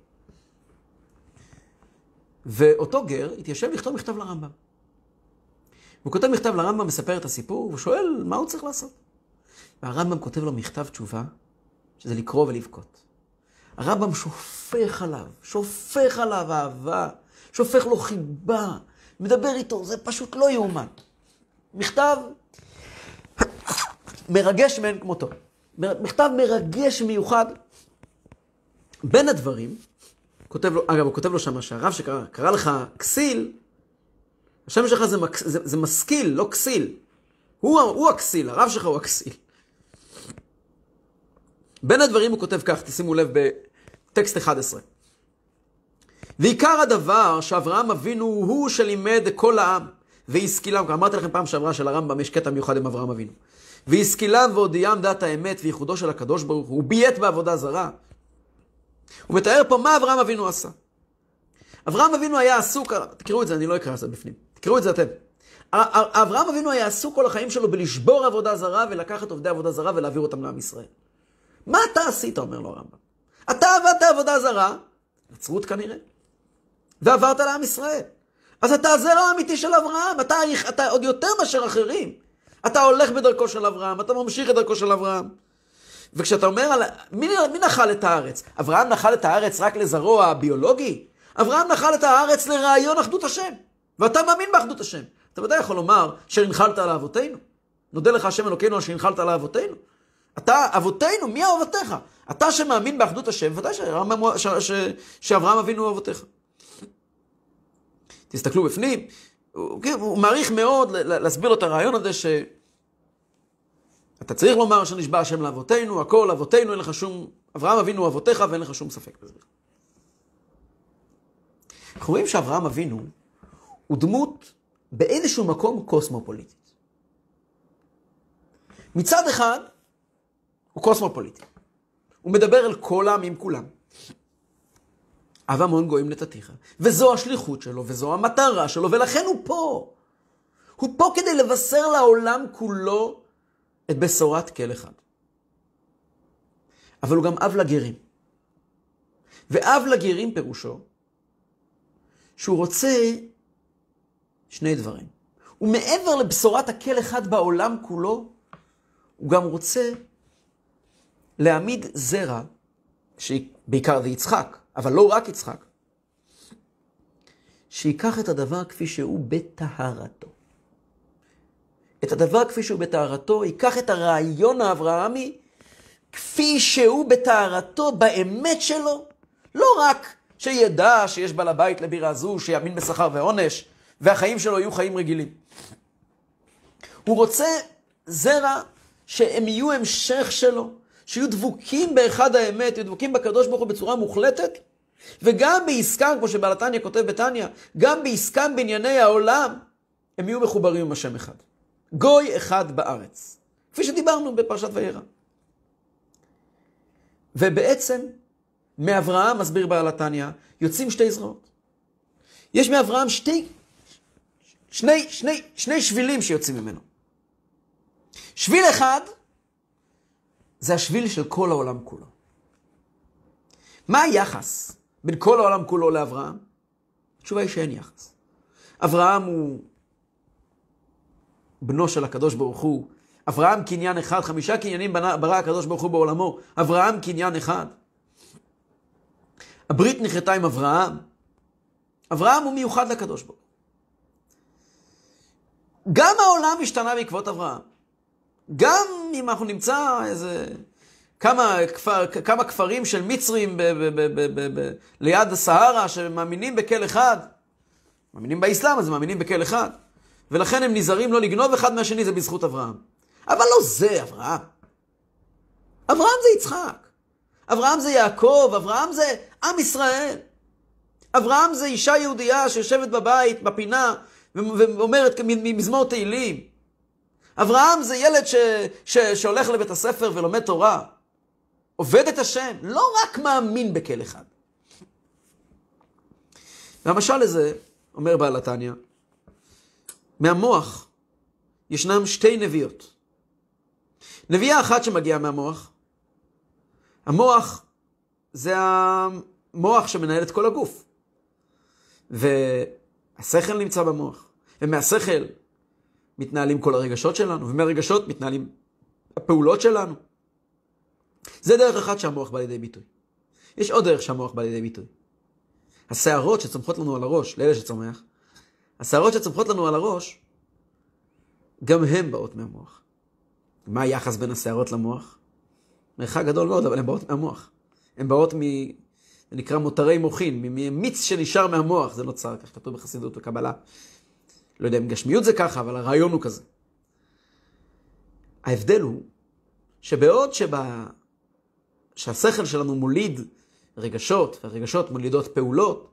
S1: ואותו גר התיישב לכתוב מכתב לרמב"ם. הוא כותב מכתב לרמב"ם, מספר את הסיפור, ושואל מה הוא צריך לעשות. והרמב"ם כותב לו מכתב תשובה, שזה לקרוא ולבכות. הרמב"ם שופך עליו, שופך עליו אהבה, שופך לו חיבה, מדבר איתו, זה פשוט לא יאומן. מכתב מרגש מאין כמותו. מכתב מרגש מיוחד. בין הדברים, כותב לו, אגב, הוא כותב לו שמה שהרב שקרא לך כסיל, השם שלך זה, מקס, זה, זה משכיל, לא כסיל. הוא, הוא הכסיל, הרב שלך הוא הכסיל. בין הדברים הוא כותב כך, תשימו לב בטקסט 11. ועיקר הדבר שאברהם אבינו הוא שלימד כל העם והשכילם, אמרתי לכם פעם שעברה שלרמב"ם יש קטע מיוחד עם אברהם אבינו. והשכילם והודיעם דעת האמת וייחודו של הקדוש ברוך הוא, הוא ביית בעבודה זרה. הוא מתאר פה מה אברהם אבינו עשה. אברהם אבינו היה עסוק, תקראו את זה, אני לא אקרא את זה בפנים, תקראו את זה אתם. אברהם אבינו היה עסוק כל החיים שלו בלשבור עבודה זרה ולקחת עובדי עבודה זרה ולהעביר אותם לעם ישראל. מה אתה עשית, אומר לו הרמב"ם? אתה עבדת עבודה זרה, נצרות כנראה, ועברת לעם ישראל. אז אתה הזרע האמיתי של אברהם, אתה, אתה עוד יותר מאשר אחרים. אתה הולך בדרכו של אברהם, אתה ממשיך את דרכו של אברהם. וכשאתה אומר, על... מי, מי נחל את הארץ? אברהם נחל את הארץ רק לזרוע הביולוגי? אברהם נחל את הארץ לרעיון אחדות השם. ואתה מאמין באחדות השם. אתה ודאי יכול לומר שהנחלת על אבותינו. נודה לך השם אלוקינו על שהנחלת על אבותינו. אתה, אבותינו, מי אבותיך? אתה שמאמין באחדות השם, ודאי שאברהם אבינו הוא אבותיך. תסתכלו בפנים, הוא, כן, הוא מעריך מאוד להסביר לו את הרעיון הזה ש... אתה צריך לומר שנשבע השם לאבותינו, הכל אבותינו, אין לך שום... אברהם אבינו אבותיך ואין לך שום ספק בזה. אנחנו רואים שאברהם אבינו, הוא דמות באיזשהו מקום קוסמופוליטית. מצד אחד, הוא קוסמופוליטי. הוא מדבר אל כל העמים כולם. אב המון גויים נתתיך. וזו השליחות שלו, וזו המטרה שלו, ולכן הוא פה. הוא פה כדי לבשר לעולם כולו את בשורת כל אחד. אבל הוא גם אב לגרים. ואב לגרים פירושו שהוא רוצה שני דברים. ומעבר לבשורת הקל אחד בעולם כולו, הוא גם רוצה להעמיד זרע, שבעיקר זה יצחק, אבל לא רק יצחק, שיקח את הדבר כפי שהוא בטהרתו. את הדבר כפי שהוא בטהרתו, ייקח את הרעיון האברהמי כפי שהוא בטהרתו, באמת שלו, לא רק שידע שיש בעל הבית לבירה זו, שיאמין בשכר ועונש, והחיים שלו יהיו חיים רגילים. הוא רוצה זרע שהם יהיו המשך שלו, שיהיו דבוקים באחד האמת, יהיו דבוקים בקדוש ברוך הוא בצורה מוחלטת, וגם בעסקם, כמו שבעל התניא כותב בתניא, גם בעסקם בענייני העולם, הם יהיו מחוברים עם השם אחד. גוי אחד בארץ. כפי שדיברנו בפרשת וירא. ובעצם, מאברהם, מסביר בעל התניא, יוצאים שתי זרועות. יש מאברהם שתי, שני, שני, שני שבילים שיוצאים ממנו. שביל אחד, זה השביל של כל העולם כולו. מה היחס בין כל העולם כולו לאברהם? התשובה היא שאין יחס. אברהם הוא בנו של הקדוש ברוך הוא. אברהם קניין אחד, חמישה קניינים ברא הקדוש ברוך הוא בעולמו. אברהם קניין אחד. הברית נחרטה עם אברהם. אברהם הוא מיוחד לקדוש ברוך הוא. גם העולם השתנה בעקבות אברהם. גם אם אנחנו נמצא איזה כמה, כפר, כמה כפרים של מצרים ב, ב, ב, ב, ב, ב, ליד הסהרה שמאמינים בכל אחד, מאמינים באסלאם אז מאמינים בכל אחד, ולכן הם נזהרים לא לגנוב אחד מהשני, זה בזכות אברהם. אבל לא זה אברהם. אברהם זה יצחק. אברהם זה יעקב, אברהם זה עם ישראל. אברהם זה אישה יהודייה שיושבת בבית, בפינה, ואומרת מזמור תהילים. אברהם זה ילד ש, ש, שהולך לבית הספר ולומד תורה. עובד את השם, לא רק מאמין בכל אחד. והמשל לזה, אומר בעל התניא, מהמוח ישנם שתי נביאות. נביאה אחת שמגיעה מהמוח, המוח זה המוח שמנהל את כל הגוף. והשכל נמצא במוח. ומהשכל מתנהלים כל הרגשות שלנו, ומהרגשות מתנהלים הפעולות שלנו. זה דרך אחת שהמוח בא לידי ביטוי. יש עוד דרך שהמוח בא לידי ביטוי. השערות שצומחות לנו על הראש, לאלה שצומח, השערות שצומחות לנו על הראש, גם הן באות מהמוח. מה היחס בין השערות למוח? מרחק גדול מאוד, אבל הן באות מהמוח. הן באות מ... זה נקרא מותרי מוחין, ממיץ שנשאר מהמוח, זה נוצר, כך כתוב בחסידות וקבלה. לא יודע אם גשמיות זה ככה, אבל הרעיון הוא כזה. ההבדל הוא שבעוד שבה... שהשכל שלנו מוליד רגשות, והרגשות מולידות פעולות,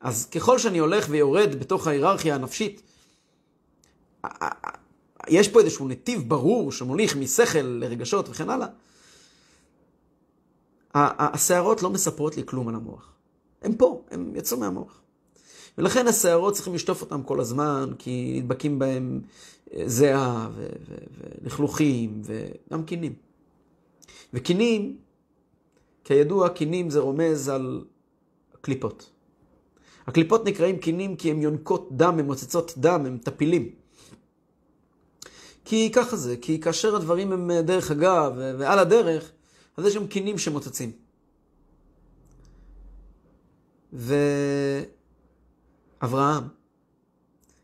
S1: אז ככל שאני הולך ויורד בתוך ההיררכיה הנפשית, יש פה איזשהו נתיב ברור שמוליך משכל לרגשות וכן הלאה. השערות לא מספרות לי כלום על המוח. הם פה, הם יצאו מהמוח. ולכן השערות צריכים לשטוף אותם כל הזמן, כי נדבקים בהם אה, זיעה ולכלוכים וגם קינים. וקינים, כידוע, קינים זה רומז על קליפות. הקליפות נקראים קינים כי הן יונקות דם, הן מוצצות דם, הן טפילים. כי ככה זה, כי כאשר הדברים הם אה, דרך אגב ועל הדרך, אז יש שם קינים שמוצצים. ואברהם,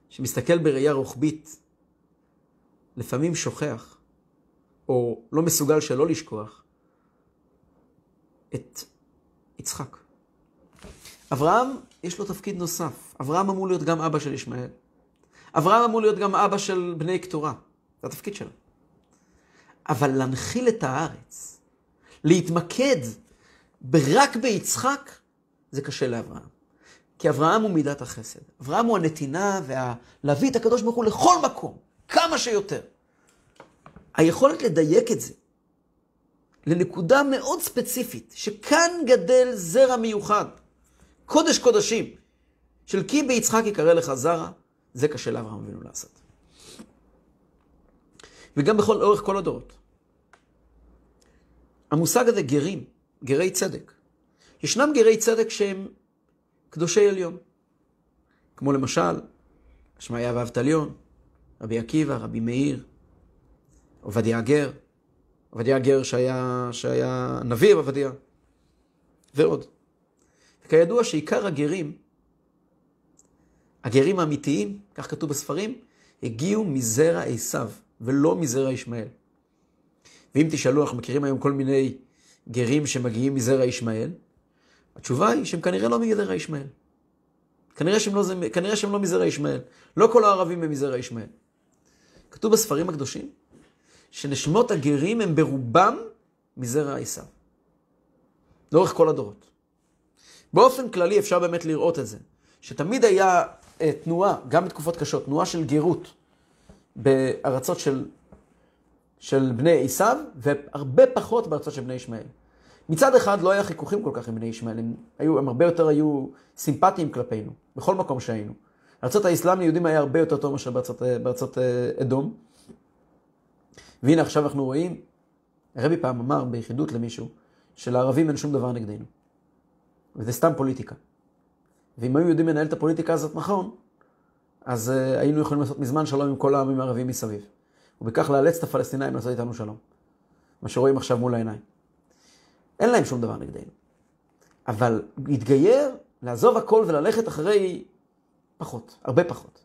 S1: שמסתכל בראייה רוחבית, לפעמים שוכח, או לא מסוגל שלא לשכוח, את יצחק. אברהם, יש לו תפקיד נוסף. אברהם אמור להיות גם אבא של ישמעאל. אברהם אמור להיות גם אבא של בני קטורה. זה התפקיד שלו. אבל להנחיל את הארץ, להתמקד רק ביצחק, זה קשה לאברהם. כי אברהם הוא מידת החסד. אברהם הוא הנתינה ולהביא את הקדוש ברוך הוא לכל מקום, כמה שיותר. היכולת לדייק את זה לנקודה מאוד ספציפית, שכאן גדל זרע מיוחד, קודש קודשים, של כי ביצחק יקרא לך זרע, זה קשה לאברהם אבינו לעשות. וגם בכל אורך כל הדורות. המושג הזה גרים, גרי צדק. ישנם גרי צדק שהם קדושי עליון. כמו למשל, שמעיה ואבטליון, רבי עקיבא, רבי מאיר, עובדיה הגר, עובדיה הגר שהיה, שהיה נביא עובדיה, ועוד. כידוע שעיקר הגרים, הגרים האמיתיים, כך כתוב בספרים, הגיעו מזרע עשיו, ולא מזרע ישמעאל. ואם תשאלו, אנחנו מכירים היום כל מיני גרים שמגיעים מזרע ישמעאל, התשובה היא שהם כנראה לא מזרע ישמעאל. כנראה לא, כנראה שהם לא מזרע ישמעאל. לא כל הערבים הם מזרע ישמעאל. כתוב בספרים הקדושים שנשמות הגרים הם ברובם מזרע עשיו. לאורך כל הדורות. באופן כללי אפשר באמת לראות את זה, שתמיד היה אה, תנועה, גם בתקופות קשות, תנועה של גרות בארצות של, של בני עשיו, והרבה פחות בארצות של בני ישמעאל. מצד אחד לא היה חיכוכים כל כך עם בני ישמעאל, הם, היו, הם הרבה יותר היו סימפטיים כלפינו, בכל מקום שהיינו. ארצות האסלאם ליהודים היה הרבה יותר טוב מאשר בארצות, בארצות אה, אדום. והנה עכשיו אנחנו רואים, הרבי פעם אמר ביחידות למישהו, שלערבים אין שום דבר נגדנו. וזה סתם פוליטיקה. ואם היו יודעים לנהל את הפוליטיקה הזאת נכון, אז uh, היינו יכולים לעשות מזמן שלום עם כל העמים הערבים מסביב. ובכך לאלץ את הפלסטינאים לעשות איתנו שלום. מה שרואים עכשיו מול העיניים. אין להם שום דבר נגדנו. אבל להתגייר, לעזוב הכל וללכת אחרי פחות, הרבה פחות.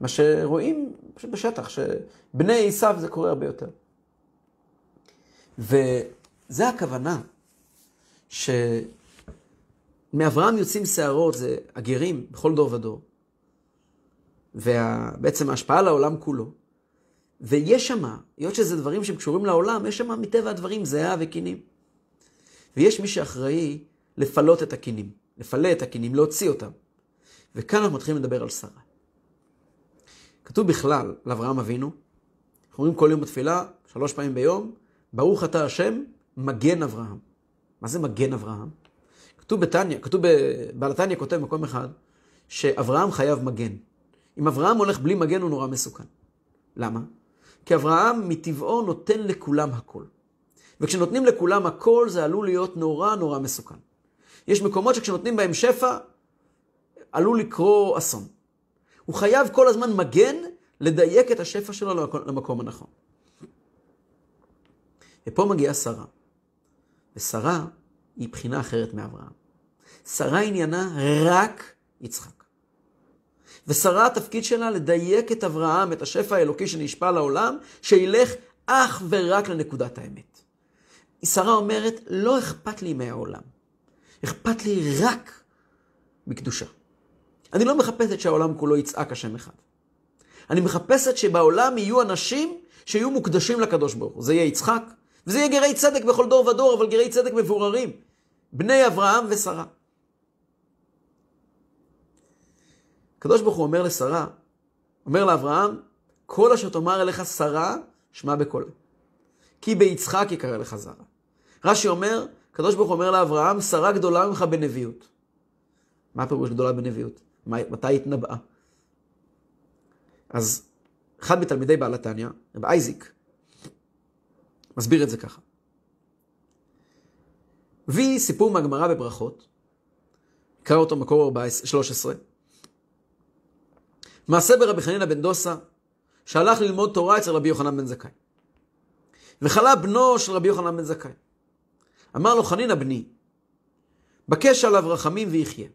S1: מה שרואים פשוט בשטח, שבני עשיו זה קורה הרבה יותר. וזה הכוונה, שמאברהם יוצאים שערות, זה הגרים בכל דור ודור. ובעצם ההשפעה על העולם כולו. ויש שמה, היות שזה דברים שהם קשורים לעולם, יש שמה מטבע הדברים זהה וקינים. ויש מי שאחראי לפלות את הקינים, לפלה את הקינים, להוציא אותם. וכאן אנחנו מתחילים לדבר על שרה. כתוב בכלל על אברהם אבינו, אנחנו אומרים כל יום בתפילה, שלוש פעמים ביום, ברוך אתה השם, מגן אברהם. מה זה מגן אברהם? כתוב בתניא, כתוב בעל התניא כותב במקום אחד, שאברהם חייב מגן. אם אברהם הולך בלי מגן הוא נורא מסוכן. למה? כי אברהם מטבעו נותן לכולם הכל. וכשנותנים לכולם הכל זה עלול להיות נורא נורא מסוכן. יש מקומות שכשנותנים בהם שפע, עלול לקרות אסון. הוא חייב כל הזמן מגן לדייק את השפע שלו למקום הנכון. ופה מגיעה שרה. ושרה היא בחינה אחרת מאברהם. שרה עניינה רק יצחק. ושרה התפקיד שלה לדייק את אברהם, את השפע האלוקי שנשפע לעולם, שילך אך ורק לנקודת האמת. שרה אומרת, לא אכפת לי מהעולם, אכפת לי רק מקדושה. אני לא מחפשת שהעולם כולו יצעק השם אחד. אני מחפשת שבעולם יהיו אנשים שיהיו מוקדשים לקדוש ברוך הוא. זה יהיה יצחק, וזה יהיה גרי צדק בכל דור ודור, אבל גרי צדק מבוררים. בני אברהם ושרה. הקדוש ברוך הוא אומר לשרה, אומר לאברהם, כל אשר תאמר אליך שרה, שמע בקולה. כי ביצחק יקרא לך זרע. רש"י אומר, הקדוש ברוך אומר לאברהם, שרה גדולה ממך בנביאות. מה הפירוש גדולה בנביאות? מתי התנבאה? אז אחד מתלמידי בעל התניא, רב אייזיק, מסביר את זה ככה. הביא סיפור מהגמרא בברכות, קרא אותו מקור 13. מעשה ברבי חנינא בן דוסה, שהלך ללמוד תורה אצל רבי יוחנן בן זכאי. וחלה בנו של רבי יוחנן בן זכאי. אמר לו חנינא בני, בקש עליו רחמים ויחיה.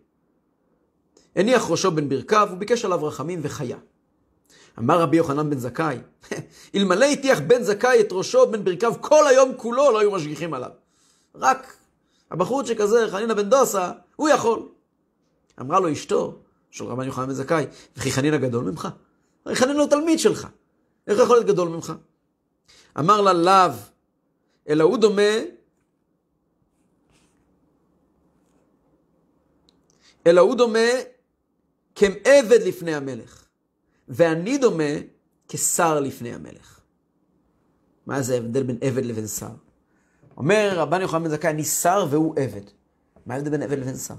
S1: הניח ראשו בין ברכיו וביקש עליו רחמים וחיה. אמר רבי יוחנן בן זכאי, אלמלא הטיח בן זכאי את ראשו בין ברכיו כל היום כולו, לא היו משגיחים עליו. רק הבחור שכזה, חנינא בן דוסה, הוא יכול. אמרה לו אשתו של רבן יוחנן בן זכאי, וכי חנינא גדול ממך? הרי חנינא הוא תלמיד שלך. איך יכול להיות גדול ממך? אמר לה לאו, אלא הוא דומה אלא הוא דומה כעבד לפני המלך, ואני דומה כשר לפני המלך. מה זה ההבדל בין עבד לבין שר? אומר רבן יוחנן בן זכאי, אני שר והוא עבד. מה ההבדל בין עבד לבין שר?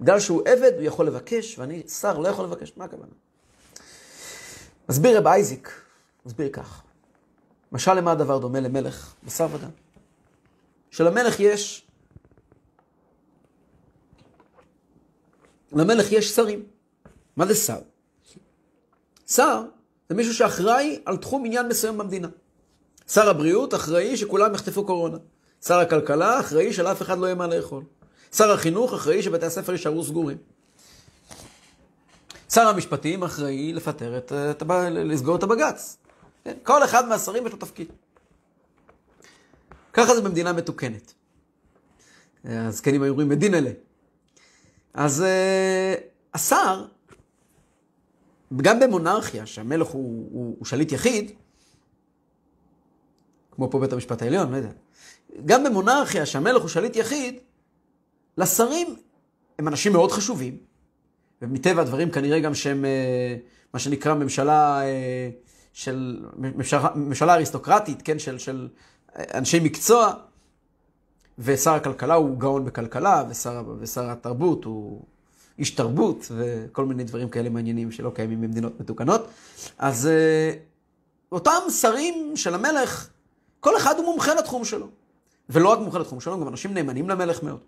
S1: בגלל שהוא עבד, הוא יכול לבקש, ואני שר, לא יכול לבקש. מה הכוונה? מסביר רב אייזיק, מסביר כך. משל למה הדבר דומה למלך בשר ודם? שלמלך יש, למלך יש שרים. מה זה שר? שר זה מישהו שאחראי על תחום עניין מסוים במדינה. שר הבריאות אחראי שכולם יחטפו קורונה. שר הכלכלה אחראי שלאף אחד לא יהיה מה לאכול. שר החינוך אחראי שבתי הספר יישארו סגורים. שר המשפטים אחראי לפטר את, את, לסגור את הבג"ץ. כן? כל אחד מהשרים יש לו תפקיד. ככה זה במדינה מתוקנת. הזקנים היו אומרים מדין אלה. אז uh, השר, גם במונרכיה, שהמלך הוא, הוא, הוא שליט יחיד, כמו פה בית המשפט העליון, לא יודע. גם במונרכיה, שהמלך הוא שליט יחיד, לשרים הם אנשים מאוד חשובים, ומטבע הדברים כנראה גם שהם, אה, מה שנקרא ממשלה אה, של, ממשלה, ממשלה אריסטוקרטית, כן, של, של אנשי מקצוע, ושר הכלכלה הוא גאון בכלכלה, ושר, ושר התרבות הוא איש תרבות, וכל מיני דברים כאלה מעניינים שלא קיימים במדינות מתוקנות. אז אה, אותם שרים של המלך, כל אחד הוא מומחה לתחום שלו. ולא רק מומחה לתחום שלו, גם אנשים נאמנים למלך מאוד.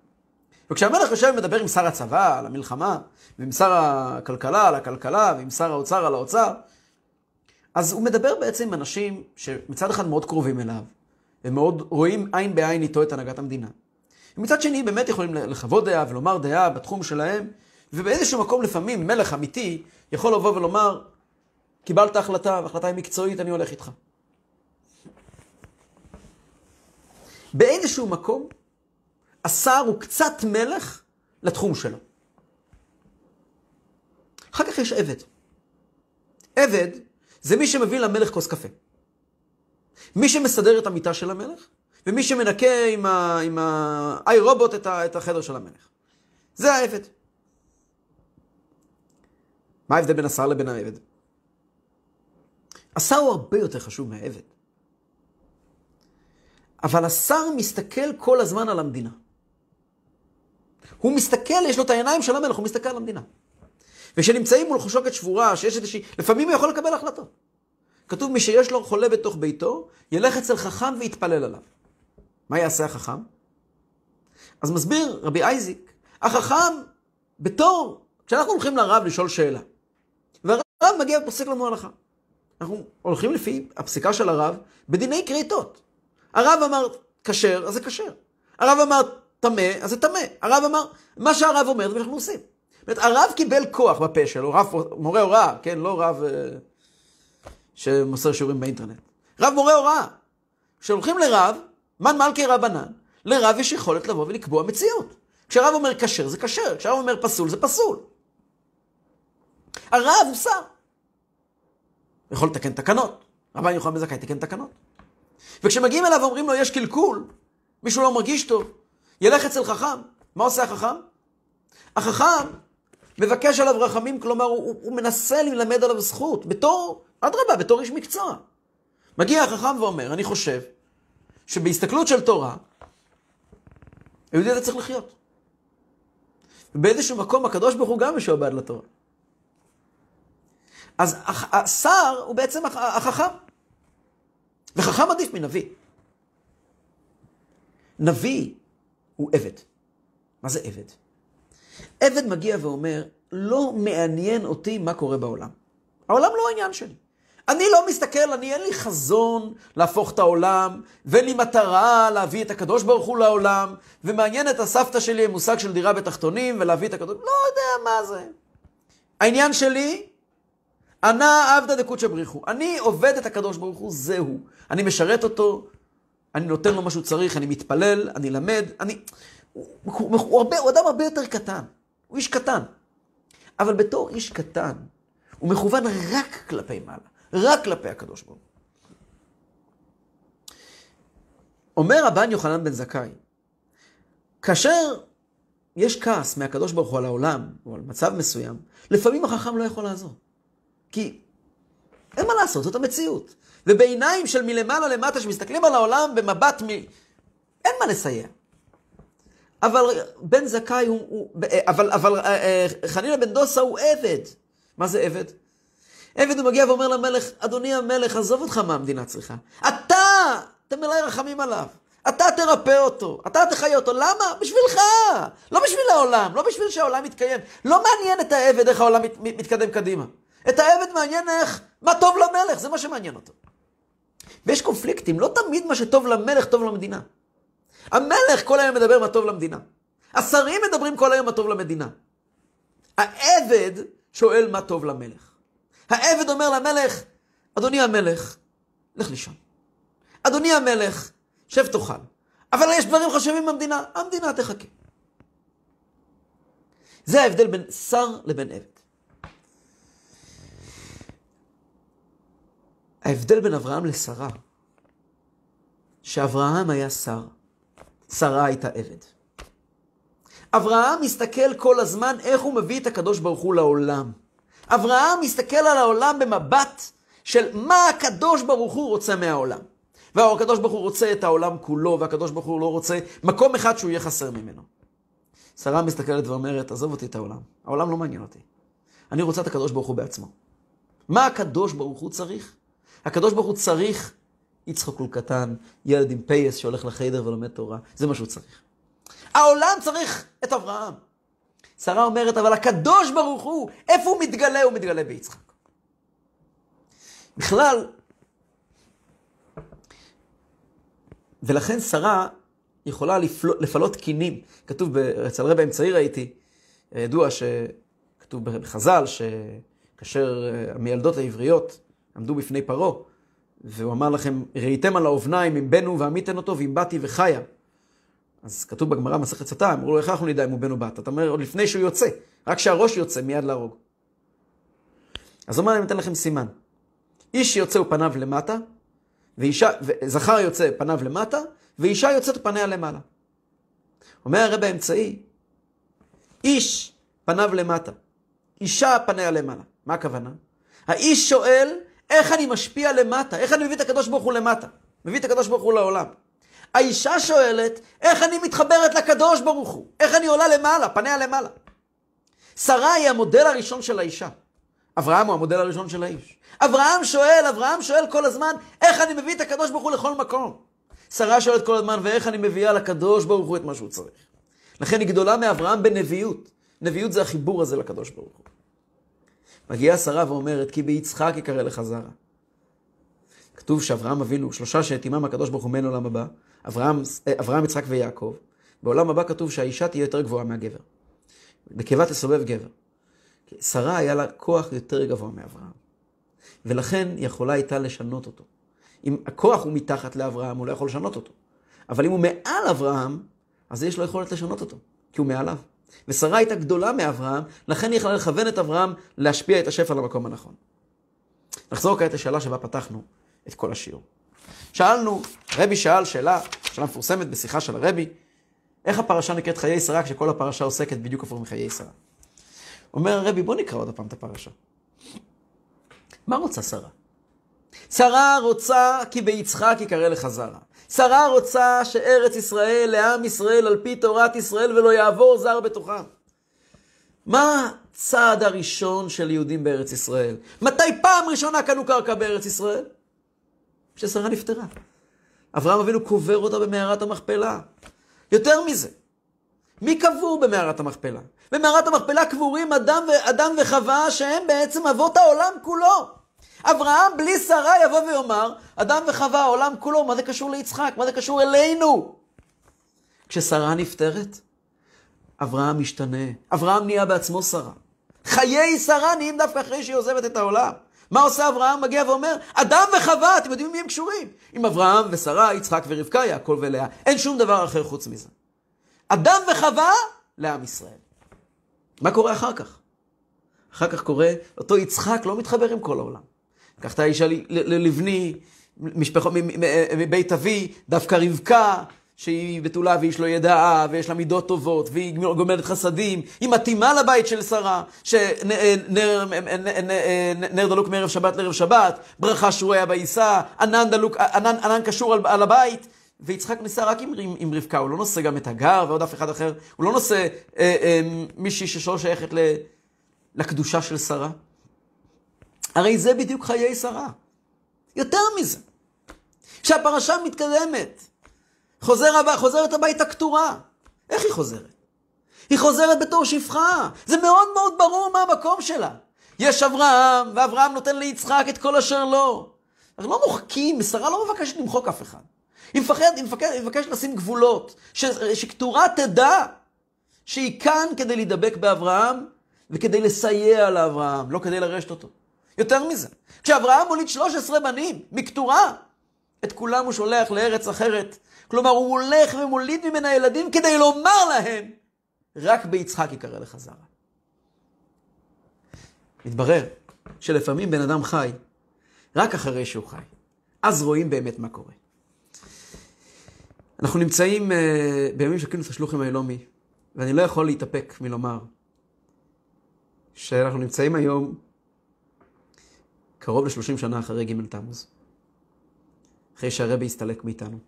S1: וכשהמלך יושב ומדבר עם שר הצבא על המלחמה, ועם שר הכלכלה על הכלכלה, ועם שר האוצר על האוצר, אז הוא מדבר בעצם עם אנשים שמצד אחד מאוד קרובים אליו, הם מאוד רואים עין בעין איתו את הנהגת המדינה. ומצד שני באמת יכולים לחוות דעה ולומר דעה בתחום שלהם, ובאיזשהו מקום לפעמים מלך אמיתי יכול לבוא ולומר, קיבלת החלטה, והחלטה היא מקצועית, אני הולך איתך. באיזשהו מקום, השר הוא קצת מלך לתחום שלו. אחר כך יש עבד. עבד זה מי שמביא למלך כוס קפה. מי שמסדר את המיטה של המלך, ומי שמנקה עם, ה, עם האי רובוט את, ה, את החדר של המלך. זה העבד. מה ההבדל בין השר לבין העבד? השר הוא הרבה יותר חשוב מהעבד. אבל השר מסתכל כל הזמן על המדינה. הוא מסתכל, יש לו את העיניים של המלך, הוא מסתכל על המדינה. וכשנמצאים מול שוקת שבורה, שיש איזושהי, לפעמים הוא יכול לקבל החלטות. כתוב, מי שיש לו חולה בתוך ביתו, ילך אצל חכם ויתפלל עליו. מה יעשה החכם? אז מסביר רבי אייזיק, החכם, בתור, כשאנחנו הולכים לרב לשאול שאלה, והרב מגיע ופוסק לנו הלכה. אנחנו הולכים לפי הפסיקה של הרב בדיני כריתות. הרב אמר כשר, אז זה כשר. הרב אמר טמא, אז זה טמא. הרב אמר, מה שהרב אומר, זה מה שאנחנו עושים. זאת אומרת, הרב קיבל כוח בפה שלו, רב מורה הוראה, כן, לא רב uh, שמוסר שיעורים באינטרנט. רב מורה הוראה. כשהולכים לרב, מן מלכי רבנן, לרב יש יכולת לבוא ולקבוע מציאות. כשהרב אומר כשר, זה כשר, כשהרב אומר פסול, זה פסול. הרב הוא שר. יכול לתקן תקנות. רבן יוחנן בן זכאי תקן תקנות. וכשמגיעים אליו ואומרים לו, יש קלקול, מישהו לא מרגיש טוב, ילך אצל חכם. מה עושה החכם? החכם מבקש עליו רחמים, כלומר, הוא, הוא מנסה ללמד עליו זכות, בתור, אדרבה, בתור איש מקצוע. מגיע החכם ואומר, אני חושב שבהסתכלות של תורה, היהודי הזה צריך לחיות. ובאיזשהו מקום הקדוש ברוך הוא גם משועבד לתורה. אז השר הוא בעצם החכם. וחכם עדיף מנביא. נביא הוא עבד. מה זה עבד? עבד מגיע ואומר, לא מעניין אותי מה קורה בעולם. העולם לא העניין שלי. אני לא מסתכל, אני אין לי חזון להפוך את העולם, ואין לי מטרה להביא את הקדוש ברוך הוא לעולם, ומעניין את הסבתא שלי המושג של דירה בתחתונים, ולהביא את הקדוש... לא יודע מה זה. העניין שלי, אנא עבדא דקודשא בריחו. אני עובד את הקדוש ברוך הוא, זהו. אני משרת אותו, אני נותן לו מה שהוא צריך, אני מתפלל, אני למד, אני... הוא, הוא, הוא, הרבה, הוא אדם הרבה יותר קטן. הוא איש קטן. אבל בתור איש קטן, הוא מכוון רק כלפי מעלה. רק כלפי הקדוש ברוך. אומר רבן יוחנן בן זכאי, כאשר יש כעס מהקדוש ברוך הוא על העולם, או על מצב מסוים, לפעמים החכם לא יכול לעזור. כי אין מה לעשות, זאת המציאות. ובעיניים של מלמעלה למטה, שמסתכלים על העולם במבט מ... אין מה לסייע. אבל בן זכאי הוא... הוא אבל, אבל אה, אה, חנינא בן דוסה הוא עבד. מה זה עבד? עבד הוא מגיע ואומר למלך, אדוני המלך, עזוב אותך מה המדינה צריכה. אתה תמלא רחמים עליו. אתה תרפא אותו, אתה תחיה אותו. למה? בשבילך. לא בשביל העולם, לא בשביל שהעולם יתקיים. לא מעניין את העבד איך העולם מת, מתקדם קדימה. את העבד מעניין איך, מה טוב למלך, זה מה שמעניין אותו. ויש קונפליקטים, לא תמיד מה שטוב למלך טוב למדינה. המלך כל היום מדבר מה טוב למדינה. השרים מדברים כל היום מה טוב למדינה. העבד שואל מה טוב למלך. העבד אומר למלך, אדוני המלך, לך לישון. אדוני המלך, שב תאכל. אבל יש דברים חשובים במדינה, המדינה תחכה. זה ההבדל בין שר לבין עבד. ההבדל בין אברהם לשרה, שאברהם היה שר, שרה הייתה עבד. אברהם מסתכל כל הזמן איך הוא מביא את הקדוש ברוך הוא לעולם. אברהם מסתכל על העולם במבט של מה הקדוש ברוך הוא רוצה מהעולם. והקדוש ברוך הוא רוצה את העולם כולו, והקדוש ברוך הוא לא רוצה מקום אחד שהוא יהיה חסר ממנו. שרה מסתכלת ואומרת, עזוב אותי את העולם, העולם לא מעניין אותי. אני רוצה את הקדוש ברוך הוא בעצמו. מה הקדוש ברוך הוא צריך? הקדוש ברוך הוא צריך יצחוק הוא קטן, ילד עם פייס שהולך לחיידר ולומד תורה, זה מה שהוא צריך. העולם צריך את אברהם. שרה אומרת, אבל הקדוש ברוך הוא, איפה הוא מתגלה? הוא מתגלה ביצחק. בכלל, ולכן שרה יכולה לפלות, לפלות קינים. כתוב, אצל רבי אמצעי ראיתי, ידוע שכתוב בחז"ל, שכאשר אה, המילדות העבריות עמדו בפני פרעה, והוא אמר לכם, ראיתם על האובניים אם בנו ועמיתן אותו ואם באתי וחיה. אז כתוב בגמרא, מסכת סתה, אמרו לו, איך אנחנו נדע אם הוא בן או בת? אתה אומר, עוד לפני שהוא יוצא, רק כשהראש יוצא, מיד להרוג. אז אומר, אני אתן לכם סימן. איש יוצא ופניו למטה, ואישה, זכר יוצא פניו למטה, ואישה יוצאת פניה למעלה. אומר הרב האמצעי, איש פניו למטה, אישה פניה למעלה. מה הכוונה? האיש שואל, איך אני משפיע למטה? איך אני מביא את הקדוש ברוך הוא למטה? מביא את הקדוש ברוך הוא לעולם. האישה שואלת, איך אני מתחברת לקדוש ברוך הוא? איך אני עולה למעלה, פניה למעלה? שרה היא המודל הראשון של האישה. אברהם הוא המודל הראשון של האיש. אברהם שואל, אברהם שואל כל הזמן, איך אני מביא את הקדוש ברוך הוא לכל מקום? שרה שואלת כל הזמן, ואיך אני מביאה לקדוש ברוך הוא את מה שהוא צריך? לכן היא גדולה מאברהם בנביאות. נביאות זה החיבור הזה לקדוש ברוך הוא. מגיעה שרה ואומרת, כי ביצחק יקרא לך זרע. כתוב שאברהם אבינו, שלושה שאת עמם הקדוש ברוך הוא מן עולם הבא, אברהם, אברהם, יצחק ויעקב. בעולם הבא כתוב שהאישה תהיה יותר גבוהה מהגבר. בקיבה תסובב גבר. שרה היה לה כוח יותר גבוה מאברהם. ולכן היא יכולה הייתה לשנות אותו. אם הכוח הוא מתחת לאברהם, הוא לא יכול לשנות אותו. אבל אם הוא מעל אברהם, אז יש לו יכולת לשנות אותו, כי הוא מעליו. ושרה הייתה גדולה מאברהם, לכן היא יכולה לכוון את אברהם להשפיע את השפע למקום הנכון. נחזור כעת לשאלה שבה פתחנו את כל השיעור. שאלנו, רבי שאל שאלה, שאלה מפורסמת בשיחה של הרבי, איך הפרשה נקראת חיי שרה כשכל הפרשה עוסקת בדיוק הפוך מחיי שרה? אומר הרבי, בוא נקרא עוד פעם את הפרשה. מה רוצה שרה? שרה רוצה כי ביצחק יקרא לך זרע. שרה רוצה שארץ ישראל לעם ישראל על פי תורת ישראל ולא יעבור זר בתוכם. מה הצעד הראשון של יהודים בארץ ישראל? מתי פעם ראשונה קנו קרקע בארץ ישראל? כששרה נפטרה. אברהם אבינו קובר אותה במערת המכפלה. יותר מזה, מי קבור במערת המכפלה? במערת המכפלה קבורים אדם, ו... אדם וחווה שהם בעצם אבות העולם כולו. אברהם בלי שרה יבוא ויאמר, אדם וחווה העולם כולו, מה זה קשור ליצחק? מה זה קשור אלינו? כששרה נפטרת, אברהם משתנה. אברהם נהיה בעצמו שרה. חיי שרה נהיים דווקא אחרי שהיא עוזבת את העולם. מה עושה אברהם? מגיע ואומר, אדם וחווה, אתם יודעים מי הם קשורים? עם אברהם ושרה, יצחק ורבקה, יעקב ולאה. אין שום דבר אחר חוץ מזה. אדם וחווה לעם ישראל. מה קורה אחר כך? אחר כך קורה, אותו יצחק לא מתחבר עם כל העולם. קח את האישה ללבני, משפחות מבית אבי, דווקא רבקה, שהיא בתולה ואיש לא ידעה, ויש לה מידות טובות, והיא גומרת חסדים, היא מתאימה לבית של שרה, שנר דלוק מערב שבת לערב שבת, ברכה שרויה בעיסה, ענן, דלוק, ענן, ענן קשור על, על הבית, ויצחק ניסה רק עם, עם, עם רבקה, הוא לא נושא גם את הגר ועוד אף אחד אחר, הוא לא נושא אה, אה, מישהי שלא שייכת ל, לקדושה של שרה. הרי זה בדיוק חיי שרה. יותר מזה. כשהפרשה מתקדמת, חוזר הבא, חוזרת הביתה כתורה. איך היא חוזרת? היא חוזרת בתור שפחה. זה מאוד מאוד ברור מה המקום שלה. יש אברהם, ואברהם נותן ליצחק את כל אשר לו. אנחנו לא מוחקים, שרה לא מבקשת למחוק אף אחד. היא מפחדת, היא מבקשת, היא מבקשת לשים גבולות, ש, שכתורה תדע שהיא כאן כדי להידבק באברהם וכדי לסייע לאברהם, לא כדי לרשת אותו. יותר מזה, כשאברהם מוליד 13 בנים מכתורה, את כולם הוא שולח לארץ אחרת. כלומר, הוא הולך ומוליד ממנה ילדים כדי לומר להם, רק ביצחק יקרא לך זרע. מתברר שלפעמים בן אדם חי רק אחרי שהוא חי. אז רואים באמת מה קורה. אנחנו נמצאים uh, בימים של כינוס השלוחים האלומי, ואני לא יכול להתאפק מלומר שאנחנו נמצאים היום קרוב ל-30 שנה אחרי ג' תמוז, אחרי שהרבי הסתלק מאיתנו.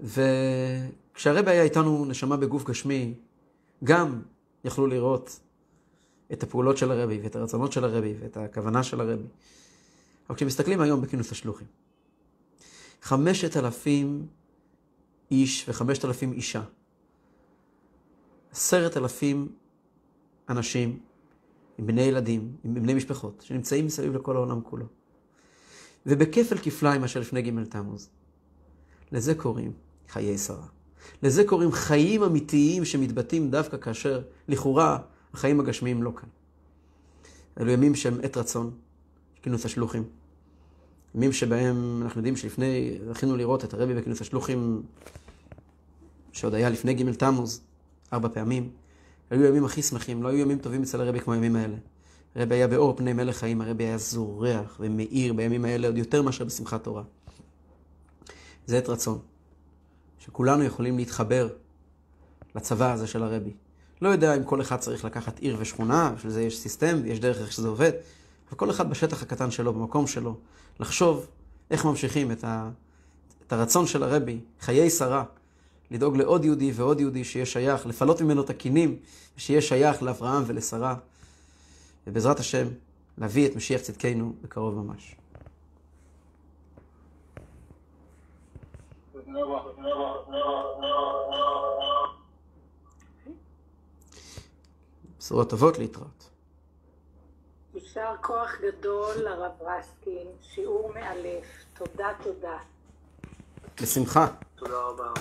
S1: וכשהרבי היה איתנו נשמה בגוף גשמי, גם יכלו לראות את הפעולות של הרבי ואת הרצונות של הרבי ואת הכוונה של הרבי. אבל כשמסתכלים היום בכינוס השלוחים, חמשת אלפים איש וחמשת אלפים אישה, עשרת אלפים אנשים עם בני ילדים, עם בני משפחות, שנמצאים מסביב לכל העולם כולו. ובכפל כפליים מאשר לפני ג' תמוז. לזה קוראים חיי שרה. לזה קוראים חיים אמיתיים שמתבטאים דווקא כאשר לכאורה החיים הגשמיים לא כאן. אלו ימים שהם עת רצון, כינוס השלוחים. ימים שבהם אנחנו יודעים שלפני, זכינו לראות את הרבי בכינוס השלוחים, שעוד היה לפני ג' תמוז, ארבע פעמים. היו ימים הכי שמחים, לא היו ימים טובים אצל הרבי כמו הימים האלה. הרבי היה באור פני מלך חיים, הרבי היה זורח ומאיר בימים האלה עוד יותר מאשר בשמחת תורה. זה עת רצון, שכולנו יכולים להתחבר לצבא הזה של הרבי. לא יודע אם כל אחד צריך לקחת עיר ושכונה, בשביל זה יש סיסטם ויש דרך איך שזה עובד, אבל כל אחד בשטח הקטן שלו, במקום שלו, לחשוב איך ממשיכים את, ה, את הרצון של הרבי, חיי שרה, לדאוג לעוד יהודי ועוד יהודי שיהיה שייך, לפלות ממנו את הכינים, ושיהיה שייך לאברהם ולשרה, ובעזרת השם, להביא את משיח צדקנו בקרוב ממש. בשורות טובות להתראות.
S2: יישר כוח גדול לרב רסקין, שיעור מאלף. תודה, תודה.
S1: בשמחה.
S3: תודה רבה.